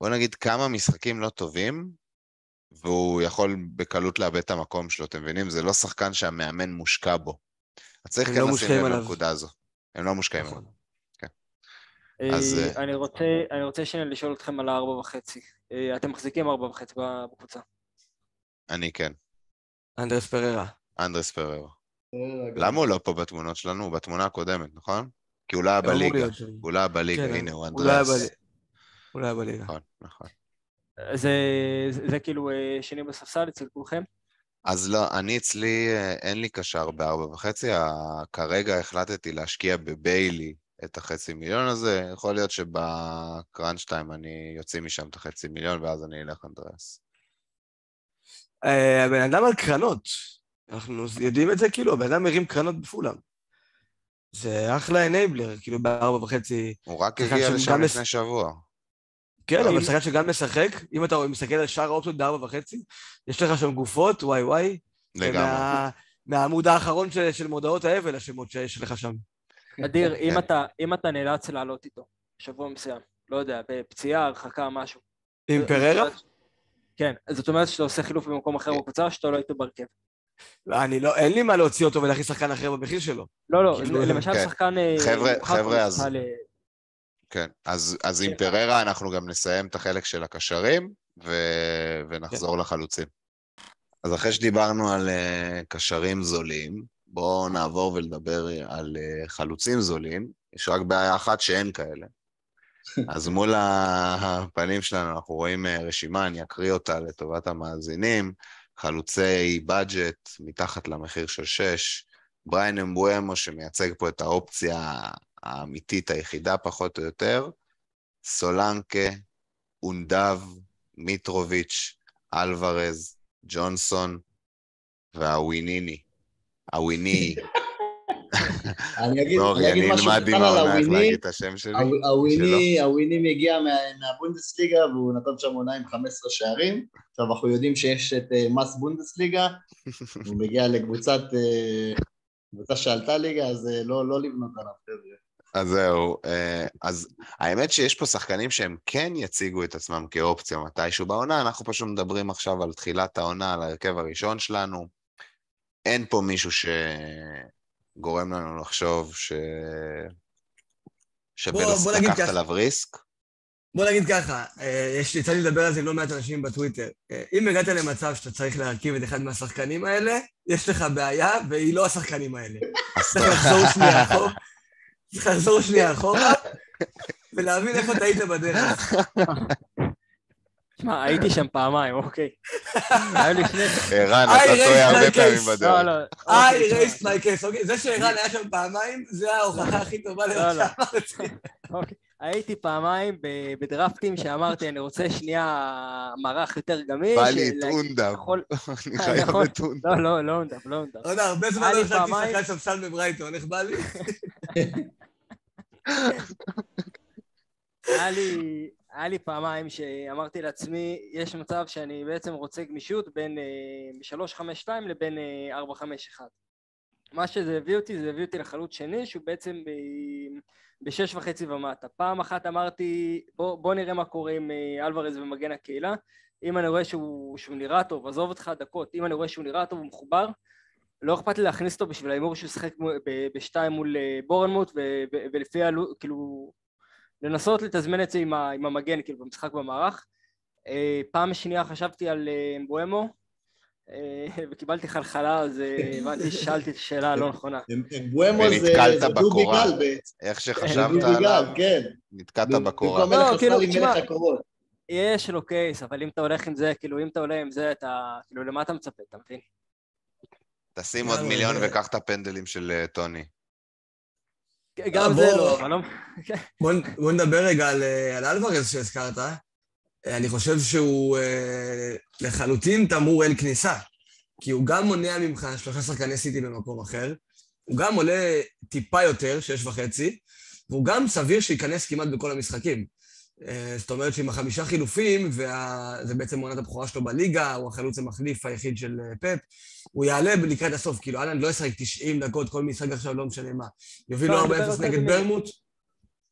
בוא נגיד כמה משחקים לא טובים, והוא יכול בקלות לאבד את המקום שלו, אתם מבינים? זה לא שחקן שהמאמן מושקע בו. אז צריך כן לא לשים לב עליו. לנקודה הזו. הם לא מושקעים עליו. נכון. אז, אה, אה, אני רוצה, אני רוצה שנייה לשאול אתכם על הארבע וחצי. אה, אתם מחזיקים ארבע וחצי בקבוצה. אני כן. אנדרס פררה. אנדרס פרר. אה, למה הוא לא פה בתמונות שלנו? הוא בתמונה הקודמת, נכון? כי הוא לא היה בליגה. הוא לא היה בליגה, כן, הנה, הוא לא אנדרס. הוא לא היה בליגה. נכון, נכון. זה, כאילו אה, שני בספסל אצל כולכם? אז לא, אני אצלי, אה, אין לי קשר בארבע וחצי, כרגע החלטתי להשקיע בביילי את החצי מיליון הזה, יכול להיות שבקראנץ' טיים אני יוציא משם את החצי מיליון ואז אני אלך אנדרס. אה, הבן אדם על קרנות. אנחנו יודעים את זה, כאילו, הבן אדם מרים קרנות בפולאם. זה אחלה אנייבלר, כאילו, בארבע וחצי. הוא רק הגיע שם לשם לפני מס- שבוע. כן, אבל שחקן שגם משחק, אם אתה מסתכל על שאר האופציות בארבע וחצי, יש לך שם גופות, וואי וואי. לגמרי. מה- מהעמוד האחרון של, של מודעות האבל, השמות שיש לך שם. אדיר, אם כן. אתה, אם אתה נאלץ לעלות איתו שבוע מסוים, לא יודע, בפציעה, הרחקה, משהו. עם פררה? כן, זאת אומרת שאתה עושה חילוף במקום אחר בקבוצה, או שאתה לא איתו בהרכב. לא, אני לא, אין לי מה להוציא אותו ולהכניס שחקן אחר במחיר שלו. לא, לא, כאילו, למשל כן. שחקן... אה, חבר'ה- חבר'ה, אז- בכלל, אה, כן, אז, אז עם פררה אנחנו גם נסיים את החלק של הקשרים. ונחזור לחלוצים. אז אחרי שדיברנו על uh, קשרים זולים, בואו נעבור ולדבר על uh, חלוצים זולים. יש רק בעיה אחת שאין כאלה. אז מול הפנים שלנו אנחנו רואים uh, רשימה, אני אקריא אותה לטובת המאזינים. חלוצי בדג'ט מתחת למחיר של 6, בריין אמבואמו שמייצג פה את האופציה האמיתית היחידה פחות או יותר, סולנקה, אונדב, מיטרוביץ', אלוורז, ג'ונסון והוויניני. הוויניני. אני אגיד אני אגיד אני משהו אלמד קטן עם על העונה איך הוויני. להגיד את השם שלי. הוו- הוויני, מה- מהבונדסליגה והוא נתן שם עונה עם 15 שערים. עכשיו אנחנו יודעים שיש את אה, מס בונדסליגה, הוא מגיע לקבוצת, אה, קבוצה שעלתה ליגה, אז אה, לא לא לבנות עליו, חבר'ה. אז זהו, אז האמת שיש פה שחקנים שהם כן יציגו את עצמם כאופציה מתישהו בעונה, אנחנו פשוט מדברים עכשיו על תחילת העונה, על ההרכב הראשון שלנו. אין פה מישהו שגורם לנו לחשוב ש... נגיד לקחת. עליו ריסק. בוא נגיד ככה, אה, יש יצא לי לדבר על זה עם לא מעט אנשים בטוויטר. אה, אם הגעת למצב שאתה צריך להרכיב את אחד מהשחקנים האלה, יש לך בעיה, והיא לא השחקנים האלה. צריך לחזור שנייה אחורה, צריך לחזור שנייה אחורה, ולהבין איפה טעית בדרך. תשמע, הייתי שם פעמיים, אוקיי. היה לי שני... ערן, אתה raised טועה הרבה my פעמים case. לא, בדרך. לא. I אוקיי, raised my case, אוקיי? זה שערן היה שם פעמיים, זה ההוכחה הכי טובה לא, למה לא. שאמרתי. אוקיי. הייתי פעמיים בדרפטים שאמרתי, אני רוצה שנייה מערך יותר גמיש. בא לי את אונדב. יכול- אני חייב נכון. את אונדב. לא, לא, לא אונדב, לא אונדב. לא יודע, הרבה זמן לא פעמיים. שחקן ספסל בברייטון, איך בא לי? היה לי, היה לי פעמיים שאמרתי לעצמי, יש מצב שאני בעצם רוצה גמישות בין אה, 352 לבין אה, 451. מה שזה הביא אותי, זה הביא אותי לחלוץ שני, שהוא בעצם ב- בשש וחצי ומטה. פעם אחת אמרתי, בוא, בוא נראה מה קורה עם אה, אלוורז ומגן הקהילה. אם אני רואה שהוא, שהוא נראה טוב, עזוב אותך דקות, אם אני רואה שהוא נראה טוב ומחובר, לא אכפת לי להכניס אותו בשביל ההימור שהוא ב- בשתיים מול אה, בורנמוט, ולפי העלות, כאילו, לנסות לתזמן את זה עם, ה, עם המגן, כאילו, במשחק במערך. אה, פעם שנייה חשבתי על אה, אמבואמו, אה, וקיבלתי חלחלה, אז אה, הבנתי ששאלתי את השאלה הלא נכונה. בואמו זה ונתקלת זה דובי. גל בעצם. איך זה שחשבת עליו, כן. נתקעת בקורה. לא, כאילו, תשמע, מלך הקורות. יש לו קייס, אבל אם אתה הולך עם זה, כאילו, אם אתה עולה עם זה, אתה, כאילו, למה אתה מצפה, אתה מבין? תשים עוד למה, מיליון וקח את הפנדלים של אה, טוני. גם בוא- זה לא, אבל לא... בוא, נדבר רגע על, אה, אלוורז שהזכרת. אה, אני חושב שהוא אה, לחלוטין תמרור אין כניסה. כי הוא גם מונע ממך שלושה שחקני סיטי במקום אחר, הוא גם עולה טיפה יותר, שש וחצי, והוא גם סביר שייכנס כמעט בכל המשחקים. אה, זאת אומרת שעם החמישה חילופים, וזה בעצם עונת הבכורה שלו בליגה, הוא החלוץ המחליף היחיד של אה, פפ, הוא יעלה לקראת הסוף, כאילו אהלן לא ישחק 90 דקות כל משחק עכשיו, לא משנה מה. יוביל לא, לו מדבר 4-0 על צד נגד. ברמוט,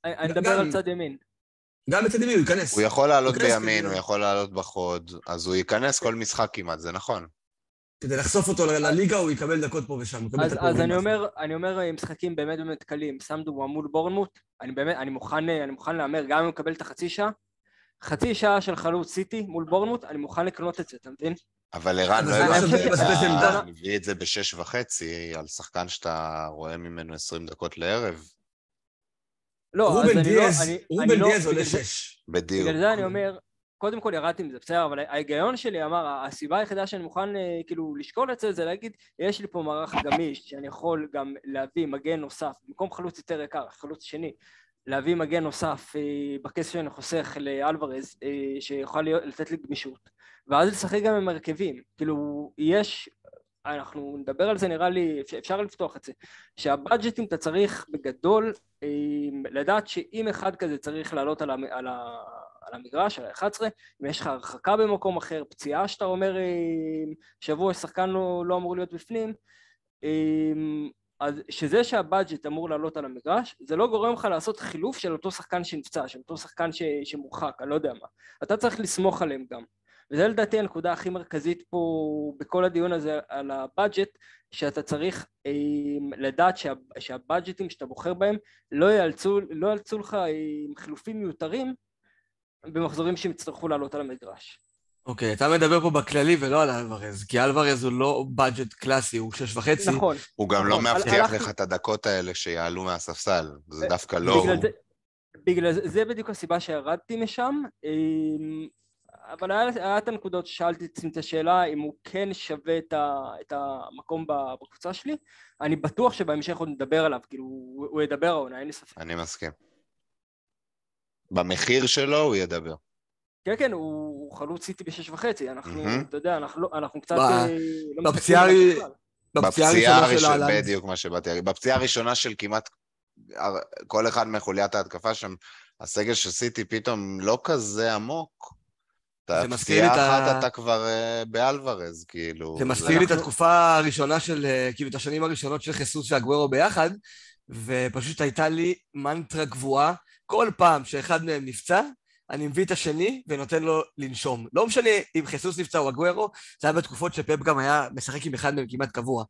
אני מדבר על צד ימין. גם בצד ימין הוא ייכנס. הוא יכול לעלות בימין, הוא יכול לעלות בחוד, אז הוא ייכנס כל משחק כמעט, זה נכון. כדי לחשוף אותו לליגה, הוא יקבל דקות פה ושם. אז, אז אני. אומר, אני אומר אה, משחקים באמת באמת קלים, שם דוגמה מול בורנמוט, אני באמת, אני מוכן, אה, אני מוכן להמר, גם אם הוא מקבל את החצי שעה, חצי שעה של חלוץ סיטי מול בורנמוט, אני מוכן לקנות את זה, אתה מבין? אבל ערן, לא לא הבנתי, לבזבז עמדה. מביא את זה בשש וחצי על שחקן שאתה רואה ממנו 20 דקות לערב, לא, אז אני לא, רובן אני לא, דיאז עולה שש. בדיוק. בגלל זה אני אומר, קודם כל ירדתי מזה, בסדר, אבל ההיגיון שלי אמר, הסיבה היחידה שאני מוכן אה, כאילו לשקול את זה, זה להגיד, יש לי פה מערך גמיש, שאני יכול גם להביא מגן נוסף, במקום חלוץ יותר יקר, חלוץ שני, להביא מגן נוסף אה, בכסף שאני חוסך לאלוורז, אה, שיוכל לתת לי גמישות, ואז לשחק גם עם הרכבים, כאילו, יש, אנחנו נדבר על זה נראה לי, אפשר- לפתוח את זה, שהבאג'טים אתה צריך בגדול אה, לדעת שאם אחד כזה צריך לעלות על, המ, על, ה, על המגרש, על ה-11, אם יש לך הרחקה במקום אחר, פציעה שאתה אומר שבוע שחקן לא, לא אמור להיות בפנים, אז שזה שהבאג'ט אמור לעלות על המגרש, זה לא גורם לך לעשות חילוף של אותו שחקן שנפצע, של אותו שחקן ש... שמורחק, אני לא יודע מה. אתה צריך לסמוך עליהם גם. וזה לדעתי הנקודה הכי מרכזית פה בכל הדיון הזה על הבאג'ט, שאתה צריך אה, לדעת שה, שהבאג'טים שאתה בוחר בהם לא יאלצו, לא יאלצו לך אה, חילופים מיותרים במחזורים שהם יצטרכו לעלות על המגרש. אוקיי, okay, אתה מדבר פה בכללי ולא על אלוורז, כי אלוורז הוא לא בדג'ט קלאסי, הוא שש וחצי. נכון. הוא גם לא נכון. לא מבטיח לך את הדקות האלה שיעלו מהספסל, זה דווקא לא... בגלל זה, בגלל זה, זה בדיוק הסיבה שירדתי משם, אמ, אבל היה, היה את הנקודות ששאלתי את עצמי את השאלה אם הוא כן שווה את, ה, את המקום בקבוצה שלי, אני בטוח שבהמשך עוד נדבר עליו, כאילו הוא, הוא ידבר העונה, אין לי ספק. אני מסכים. במחיר שלו הוא ידבר. כן, כן, הוא חלוץ סיטי בשש וחצי, אנחנו, אתה יודע, אנחנו, לא, אנחנו קצת... אה, לא בפציעה הראשונה. בדיוק מה שבאתי להגיד. בפציעה הראשונה של כמעט כל אחד מחוליית ההתקפה שם, הסגל של סיטי פתאום לא כזה עמוק. זה מזכיר את ה... אחת אתה כבר uh, באלוורז, כאילו... זה מזכיר לי את התקופה הראשונה של, uh, כאילו, את השנים הראשונות של חיסוס והגוורו ביחד, ופשוט הייתה לי מנטרה קבועה, כל פעם שאחד מהם נפצע, אני מביא את השני ונותן לו לנשום. לא משנה אם חיסוס נפצע או אגוורו, זה היה בתקופות שפפ גם היה משחק עם אחד מהם כמעט קבוע.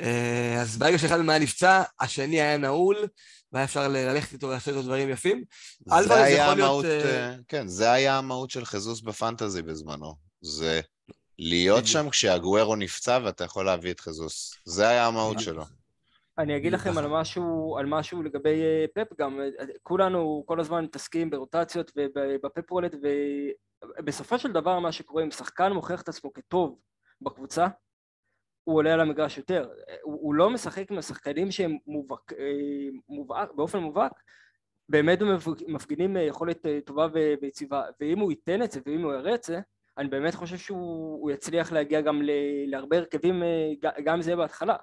אה, אז ברגע שאחד מהם היה נפצע, השני היה נעול, והיה אפשר ללכת איתו ולעשות איתו דברים יפים. זה היה המהות, להיות... אה, כן, זה היה המהות של חיזוס בפנטזי בזמנו. זה להיות שם כשהגוורו נפצע ואתה יכול להביא את חיזוס. זה היה המהות שלו. אני אגיד לכם על משהו, על משהו לגבי אה, פפ גם, כולנו כל הזמן מתעסקים ברוטציות ובפפ רולט ובסופו של דבר מה שקורה אם שחקן מוכיח את עצמו כטוב בקבוצה הוא עולה על המגרש יותר, הוא, הוא לא משחק עם השחקנים שהם מובהק, אה, מובהק, באופן מובהק באמת מפגינים אה, יכולת טובה ויציבה. ואם הוא ייתן את זה ואם הוא יראה את זה אני באמת חושב שהוא יצליח להגיע גם להרבה הרכבים גם זה בהתחלה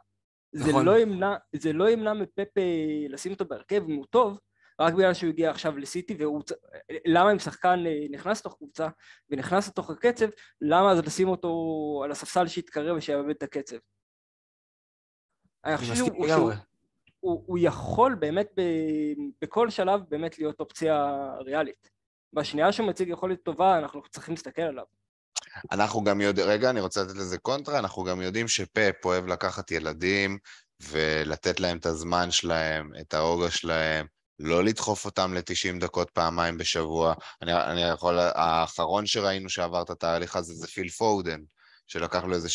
זה נכון. לא ימנע, זה לא ימנע מפפה לשים אותו בהרכב אם הוא טוב, רק בגלל שהוא הגיע עכשיו לסיטי והוא... למה אם שחקן אה, נכנס לתוך קבוצה ונכנס לתוך הקצב, למה אז לשים אותו על הספסל שיתקרב ושיאבד את הקצב? אני חושב שהוא, שהוא, הוא, הוא יכול באמת ב, בכל שלב באמת להיות אופציה ריאלית. בשנייה שהוא מציג יכולת טובה אנחנו צריכים להסתכל עליו. אנחנו גם יודעים, רגע, אני רוצה לתת לזה קונטרה, אנחנו גם יודעים שפאפ אוהב לקחת ילדים ולתת להם את הזמן שלהם, את הרוגע שלהם, לא לדחוף אותם ל-90 דקות פעמיים בשבוע. אני, אני יכול, האחרון שראינו שעבר את התהליך הזה זה פיל פודן, שלקח לו איזה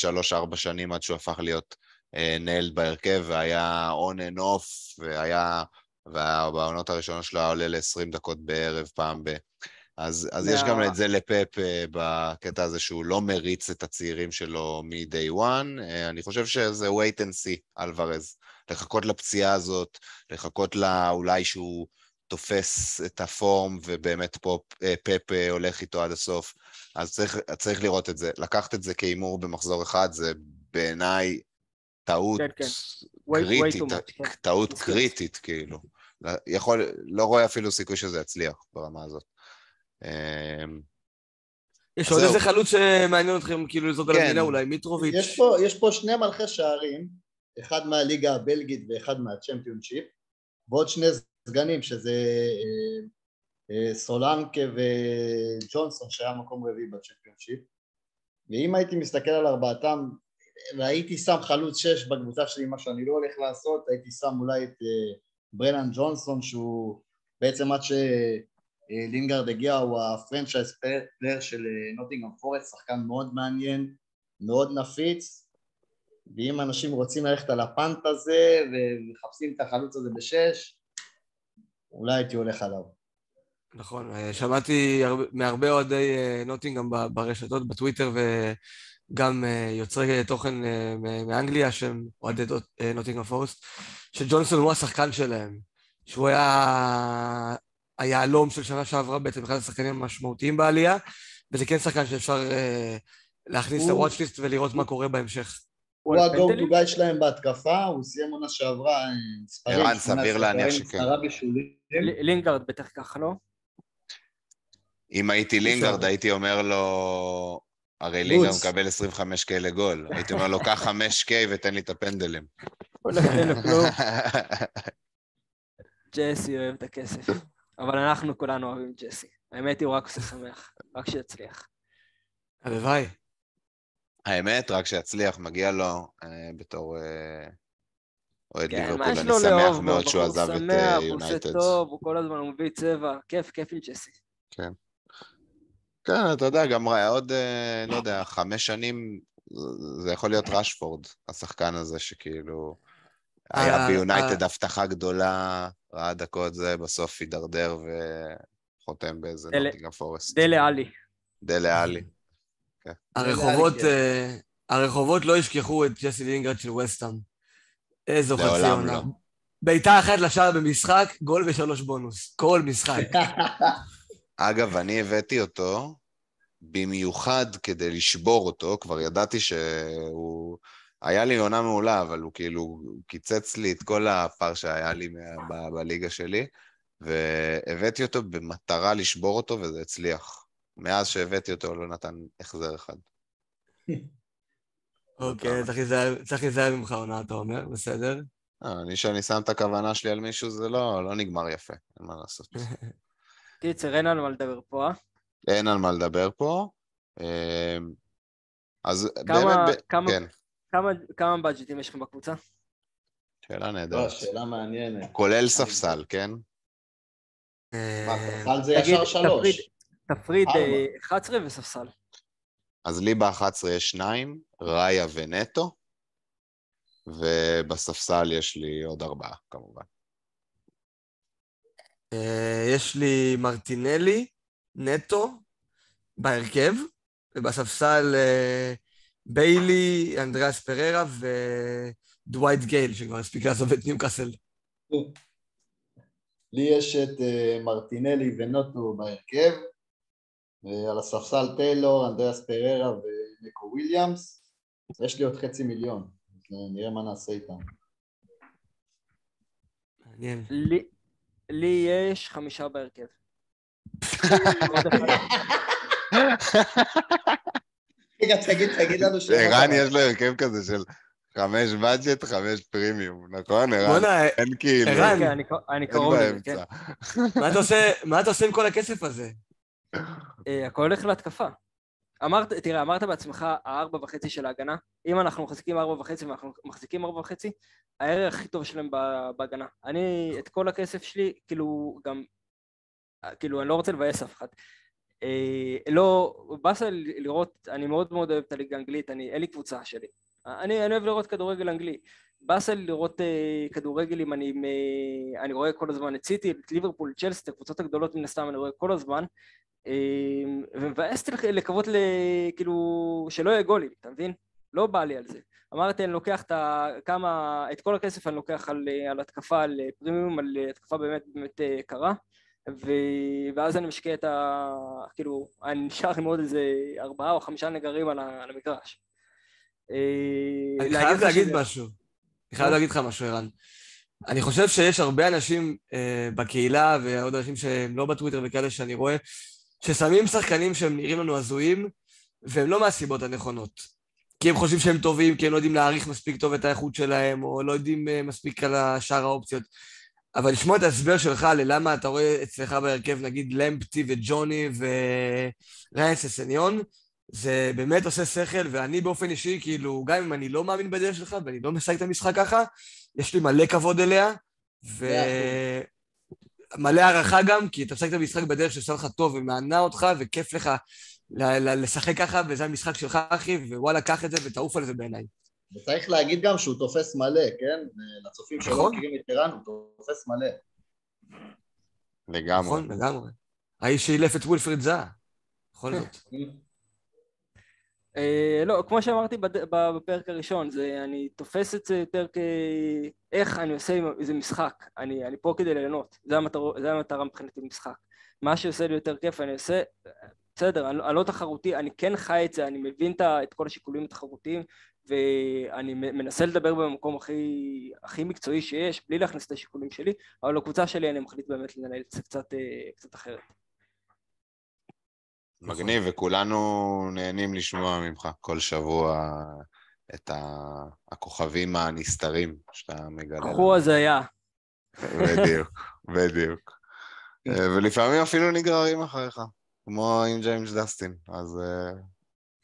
3-4 שנים עד שהוא הפך להיות אה, נלד בהרכב, והיה on and off, והיה, ובעונות הראשונות שלו היה עולה ל-20 דקות בערב פעם ב... אז, אז יש גם את זה לפאפ אה, בקטע הזה שהוא לא מריץ את הצעירים שלו מ-day one. אה, אני חושב שזה wait and see, אלוורז. לחכות לפציעה הזאת, לחכות לה אולי שהוא תופס את הפורם ובאמת פופ, אה, פאפ הולך איתו עד הסוף. אז צריך, צריך לראות את זה. לקחת את זה כהימור במחזור אחד זה בעיניי טעות כן, כן. קריטית, way, way טעות קריטית, כאילו. יכול, לא רואה אפילו סיכוי שזה יצליח ברמה הזאת. אמ, יש עוד איזה חלוץ שמעניין אתכם כאילו לזאת על כן. המדינה, אולי מיטרוביץ'? יש פה, יש פה שני מלכי שערים, אחד מהליגה הבלגית ואחד מהצ'מפיונשיפ, ועוד שני סגנים שזה אה, אה, סולנקה וג'ונסון שהיה מקום רביעי בצ'מפיונשיפ, ואם הייתי מסתכל על ארבעתם והייתי שם חלוץ שש בקבוצה שלי, מה שאני לא הולך לעשות, הייתי שם אולי את אה, ברנן ג'ונסון שהוא בעצם עד ש... אה, לינגרד הגיע, הוא הפרנצ'ייז player של נוטינגרם אה, פורסט, שחקן מאוד מעניין, מאוד נפיץ, ואם אנשים רוצים ללכת על ה punt הזה ומחפשים את החלוץ הזה בשש, אולי הייתי הולך עליו. נכון, אה, שמעתי מהרבה אוהדי נוטינגרם ברשתות, בטוויטר, וגם יוצרי תוכן מאנגליה שהם אוהדי נוטינגרם פורסט, שג'ונסון הוא השחקן שלהם, שהוא היה היהלום של שנה שעברה בעצם אחד השחקנים המשמעותיים בעלייה, וזה כן שחקן שאפשר אה, להכניס ל watchlist ולראות מה קורה בהמשך. הוא ה go to guy שלהם בהתקפה, הוא סיים עונה שעברה ספרים. ערן, סביר להניח שכן. לינגארד בטח ככה, לא? אם הייתי לינגארד הייתי אומר לו, הרי רוץ. מקבל 25K לגול. הייתי אומר לו, קח 5K ותן לי את הפנדלים. ג'סי אוהב את הכסף. אבל אנחנו כולנו אוהבים את ג'סי. האמת היא, הוא רק עושה שמח. רק שיצליח. הלוואי. האמת, רק שיצליח, מגיע לו אה, בתור אה, אוהד כן, ליברפול. אני שמח? מאוד שהוא עזב את שמח, אה, הוא עושה יונייטד. טוב, הוא כל הזמן מביא צבע. כיף, כיף עם ג'סי. כן, אתה יודע, גם עוד, אה, לא יודע, חמש שנים, זה יכול להיות רשפורד, השחקן הזה שכאילו... היה אה, ביונייטד אה. הבטחה גדולה, ראה דקות זה, בסוף הידרדר וחותם באיזה נוטינגרם פורסט. דלה עלי. דלה עלי. הרחובות, כן. אה, הרחובות לא ישכחו את ג'סי לינגרד של וסטאם. איזו חצי לעולם עונה. לא. בעיטה אחת לשער במשחק, גול ושלוש בונוס. כל משחק. אגב, אני הבאתי אותו במיוחד כדי לשבור אותו, כבר ידעתי שהוא... היה לי עונה מעולה, אבל הוא כאילו קיצץ לי את כל הפער שהיה לי ב- בליגה שלי, והבאתי אותו במטרה לשבור אותו, וזה הצליח. מאז שהבאתי אותו לא נתן החזר אחד. אוקיי, צריך להיזהר- ממך עונה, אתה אומר, בסדר. אה, אני, שאני שם את הכוונה שלי על מישהו, זה לא, לא נגמר יפה, אין מה לעשות. קיצר, אין לנו מה לדבר פה, אה? אין על מה לדבר פה. אמ, אז כמה- באמת, כמה- כן, כמה- כמה בדג'טים יש לכם בקבוצה? שאלה לא, נהדרת. שאלה מעניינת. כולל ספסל, כן? אה, מה, ספסל זה ישר שלוש. תפריד- תפריד ארבע. אה, 11 וספסל. אז לי ב-11 יש שניים, ראיה ונטו, ובספסל יש לי עוד ארבעה, כמובן. אה, יש לי מרטינלי, נטו, בהרכב, ובספסל ביילי, אנדריאס פררה ודווייט גייל, שכבר הספיק לעזוב את ניוקאסל. לי יש את אה, מרטינלי ונטו בהרכב, ועל הספסל טיילור, אנדריאס פררה וניקו וויליאמס. יש לי עוד חצי מיליון, אז אה, נראה מה נעשה איתם. מעניין. לי- לי יש חמישה בהרכב. רגע, תגיד, תגיד לנו ש... ערן יש לו הרכב כזה של חמש בדג'ט, חמש פרימיום, נכון, ערן? בואנה, אין כאילו, ערן, כן, אני- קרוב לזה, כן. מה אתה עושה- עם כל הכסף הזה? אה, הכל הולך להתקפה. אמרת, תראה, אמרת בעצמך, הארבע וחצי של ההגנה, אם אנחנו מחזיקים ארבע וחצי ואנחנו מחזיקים ארבע וחצי, הערך הכי טוב שלהם בהגנה. אני, את כל הכסף שלי, כאילו, גם, כאילו, אני לא רוצה לבאס אף אחד. אה, לא, באסה לראות, אני מאוד מאוד אוהב את הליגה האנגלית, אני, אין לי קבוצה שלי. אני, אני אוהב לראות כדורגל אנגלי. באסה לי לראות אה, כדורגל אם אני, אה, אני רואה כל הזמן את סיטי, את ליברפול, את צ'לסי, את הקבוצות הגדולות מן הסתם אני רואה כל הזמן. אה, ומבאס לקוות ל... כאילו, שלא יהיה גולים, אתה מבין? לא בא לי על זה. אמרתי, אני לוקח את. כמה... את כל הכסף אני לוקח על, אה, על התקפה, על אה, פרימיום, על אה, התקפה באמת באמת אה, קרה, ו... ואז אני משקיע את ה... כאילו, אני נשאר עם עוד איזה ארבעה או חמישה נגרים על, ה... על המגרש. אה, אני חייב להגיד שזה- משהו. אני חייב להגיד לך משהו, ערן. אני חושב שיש הרבה אנשים אה, בקהילה ועוד אנשים שהם לא בטוויטר וכאלה שאני רואה, ששמים שחקנים שהם נראים לנו הזויים, והם לא מהסיבות הנכונות. כי הם חושבים שהם טובים, כי הם לא יודעים להעריך מספיק טוב את האיכות שלהם, או לא יודעים אה, מספיק על שאר האופציות. אבל לשמוע את ההסבר שלך ללמה אתה רואה אצלך בהרכב נגיד למפטי וג'וני וריין ססניון, זה באמת עושה שכל, ואני באופן אישי, כאילו, גם אם אני לא מאמין בדרך שלך ואני לא משחק את המשחק ככה, יש לי מלא כבוד אליה, ומלא הערכה גם, כי אתה משחק את המשחק בדרך שעושה לך טוב ומענה אותך, וכיף לך לשחק ככה, וזה המשחק שלך, אחי, ווואלה, קח את זה ותעוף על זה בעיניי. וצריך להגיד גם שהוא תופס מלא, כן? לצופים שלא נכון. מכירים את ערן, הוא תופס מלא. לגמרי. נכון, לגמרי. האיש שאילף את ווילפריד זאה, בכל זאת. אה, לא, כמו שאמרתי בפרק הראשון, זה, אני תופס את זה יותר כאיך אני עושה עם איזה משחק. אני, אני פה כדי ליהנות, זה, המטר, זה המטרה מבחינתי במשחק. מה שעושה לי יותר כיף, אני עושה, בסדר, אני, אני לא תחרותי, אני כן חי את זה, אני מבין את כל השיקולים התחרותיים, ואני מנסה לדבר במקום הכי, הכי מקצועי שיש, בלי להכניס את השיקולים שלי, אבל לקבוצה שלי אני מחליט באמת לנהל את זה קצת, אה, קצת אחרת. מגניב, וכולנו נהנים לשמוע ממך כל שבוע את הכוכבים הנסתרים שאתה מגלה. קחו הזיה. בדיוק, בדיוק. אה, ולפעמים אפילו נגררים אחריך, כמו עם ג'יימס דסטין, אז אה,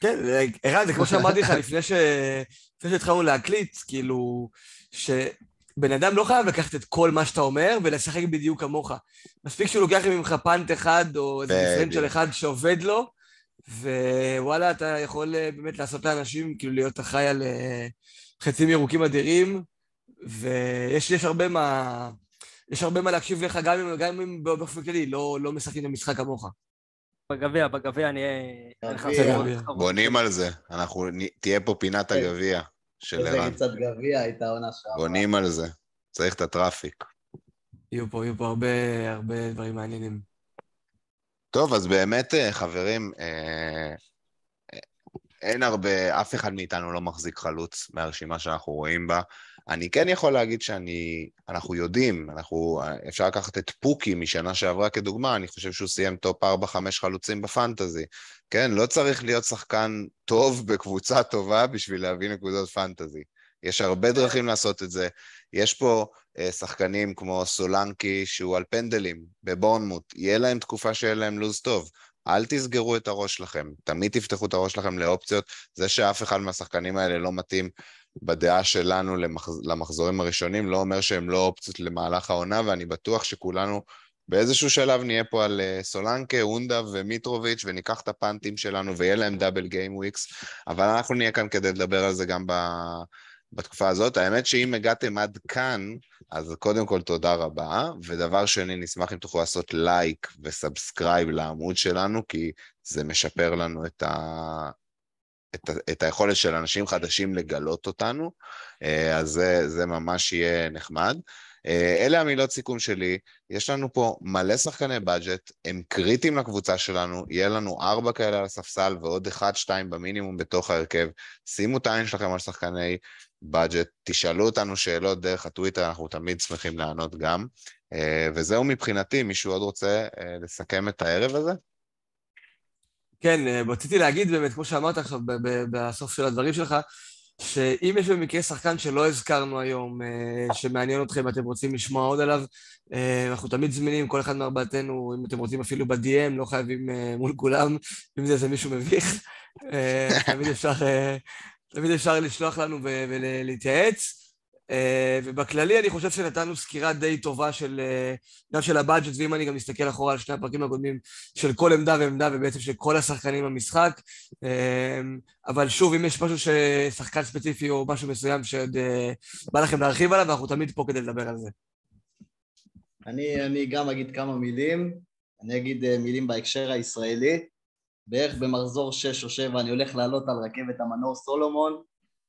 כן, ערן, זה כמו שאמרתי לך לפני שהתחלנו להקליט, כאילו, שבן אדם לא חייב לקחת את כל מה שאתה אומר ולשחק בדיוק כמוך. מספיק שהוא לוקח ממך פאנט אחד או איזה בדיוק. דיפרנציאל אחד שעובד לו, ווואלה, אתה יכול אה, באמת לעשות לאנשים, כאילו להיות אחראי על אה, חצים ירוקים אדירים, ויש יש הרבה מה... יש הרבה מה להקשיב לך, גם אם, גם אם באופן כללי לא, לא משחקים את המשחק כמוך. בגביע, בגביע אני אהיה... גביע. אני אתחרות. בונים על זה. אנחנו, תהיה פה פינת כן. הגביע של איזה ערן. ריצת גביע הייתה עונה שעברה. בונים על זה. צריך את הטראפיק. יהיו פה, יהיו פה הרבה, הרבה דברים מעניינים. טוב, אז באמת, אה, חברים, אה, אה, אין הרבה, אף אחד מאיתנו לא מחזיק חלוץ מהרשימה שאנחנו רואים בה. אני כן יכול להגיד שאני, אנחנו יודעים, אנחנו, אפשר לקחת את פוקי משנה שעברה כדוגמה, אני חושב שהוא סיים טופ 4-5 חלוצים בפנטזי. כן, לא צריך להיות שחקן טוב בקבוצה טובה בשביל להביא נקודות פנטזי. יש הרבה דרכים לעשות את זה. יש פה אה, שחקנים כמו סולנקי, שהוא על פנדלים בבורנמוט, יהיה להם תקופה שיהיה להם לו"ז טוב. אל תסגרו את הראש שלכם, תמיד תפתחו את הראש שלכם לאופציות. זה שאף אחד מהשחקנים האלה לא מתאים בדעה שלנו למחז... למחזורים הראשונים, לא אומר שהם לא אופציות למהלך העונה, ואני בטוח שכולנו באיזשהו שלב נהיה פה על אה, סולנקה, אוואנדה ומיטרוביץ', וניקח את הפאנטים שלנו ויהיה להם double game weeks, אבל אנחנו נהיה כאן כדי לדבר על זה גם ב... בתקופה הזאת. האמת שאם הגעתם עד כאן, אז קודם כל תודה רבה, ודבר שני, נשמח אם תוכלו לעשות לייק ו subscribe לעמוד שלנו, כי זה משפר לנו את, ה... את. את היכולת של אנשים חדשים לגלות אותנו, אה, אז זה, זה ממש יהיה נחמד. אה, אלה המילות סיכום שלי, יש לנו פה מלא שחקני בדג'ט, הם קריטיים לקבוצה שלנו, יהיה לנו ארבע כאלה על הספסל ועוד אחד, שתיים במינימום בתוך ההרכב. שימו את העין שלכם על שחקני בדג'ט, תשאלו אותנו שאלות דרך הטוויטר, אנחנו תמיד שמחים לענות גם. אה, וזהו מבחינתי, מישהו עוד רוצה לסכם את הערב הזה? כן, אה, רציתי להגיד באמת, כמו שאמרת עכשיו בסוף של הדברים שלך, שאם יש במקרה שחקן שלא הזכרנו היום, אה, שמעניין אתכם ואתם רוצים לשמוע עוד עליו, אה, אנחנו תמיד זמינים, כל אחד מארבעתנו, אם אתם רוצים אפילו ב-DM, לא חייבים מול כולם, אם זה איזה מישהו מביך, תמיד אפשר, תמיד אפשר לשלוח לנו ולהתייעץ. Uh, ובכללי אני חושב שנתנו סקירה די טובה של, uh, גם של הבאג'ט, ואם אני גם מסתכל אחורה על שני הפרקים הקודמים, של כל עמדה ועמדה, ובעצם של כל השחקנים במשחק. Uh, אבל שוב, אם יש משהו ששחקן ספציפי או משהו מסוים שעוד בא לכם להרחיב עליו, אנחנו תמיד פה כדי לדבר על זה. אני, אני גם אגיד כמה מילים, אני אגיד מילים בהקשר הישראלי. בערך במחזור 6 או 7 אני הולך לעלות על רכבת המנור סולומון,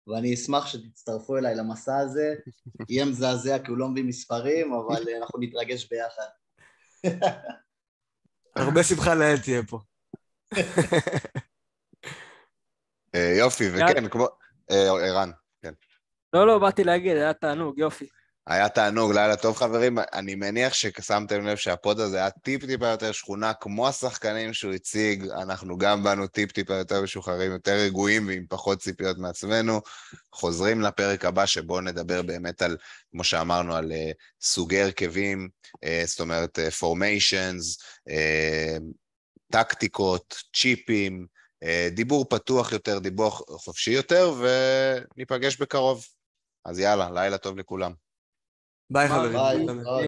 ואני אשמח שתצטרפו אליי למסע הזה. יהיה מזעזע כי הוא לא מביא מספרים, אבל uh, אנחנו נתרגש ביחד. הרבה שמחה לאל תהיה פה. אה, יופי, וכן, כמו... אה, ערן. לא, לא, באתי להגיד, היה תענוג, יופי. היה תענוג, לילה טוב חברים. אני מניח ששמתם לב שהפוד הזה היה טיפ-טיפה יותר שכונה, כמו השחקנים שהוא הציג, אנחנו גם באנו טיפ-טיפה יותר משוחררים, יותר רגועים ועם פחות ציפיות מעצמנו. חוזרים לפרק הבא שבו נדבר באמת על, כמו שאמרנו, על uh, סוגי הרכבים, uh, זאת אומרת, פורמיישנס, uh, uh, טקטיקות, צ'יפים, uh, דיבור פתוח יותר, דיבור חופשי יותר, וניפגש בקרוב. אז יאללה, לילה טוב לכולם. Bye, Bye. Halloween. Bye. Bye.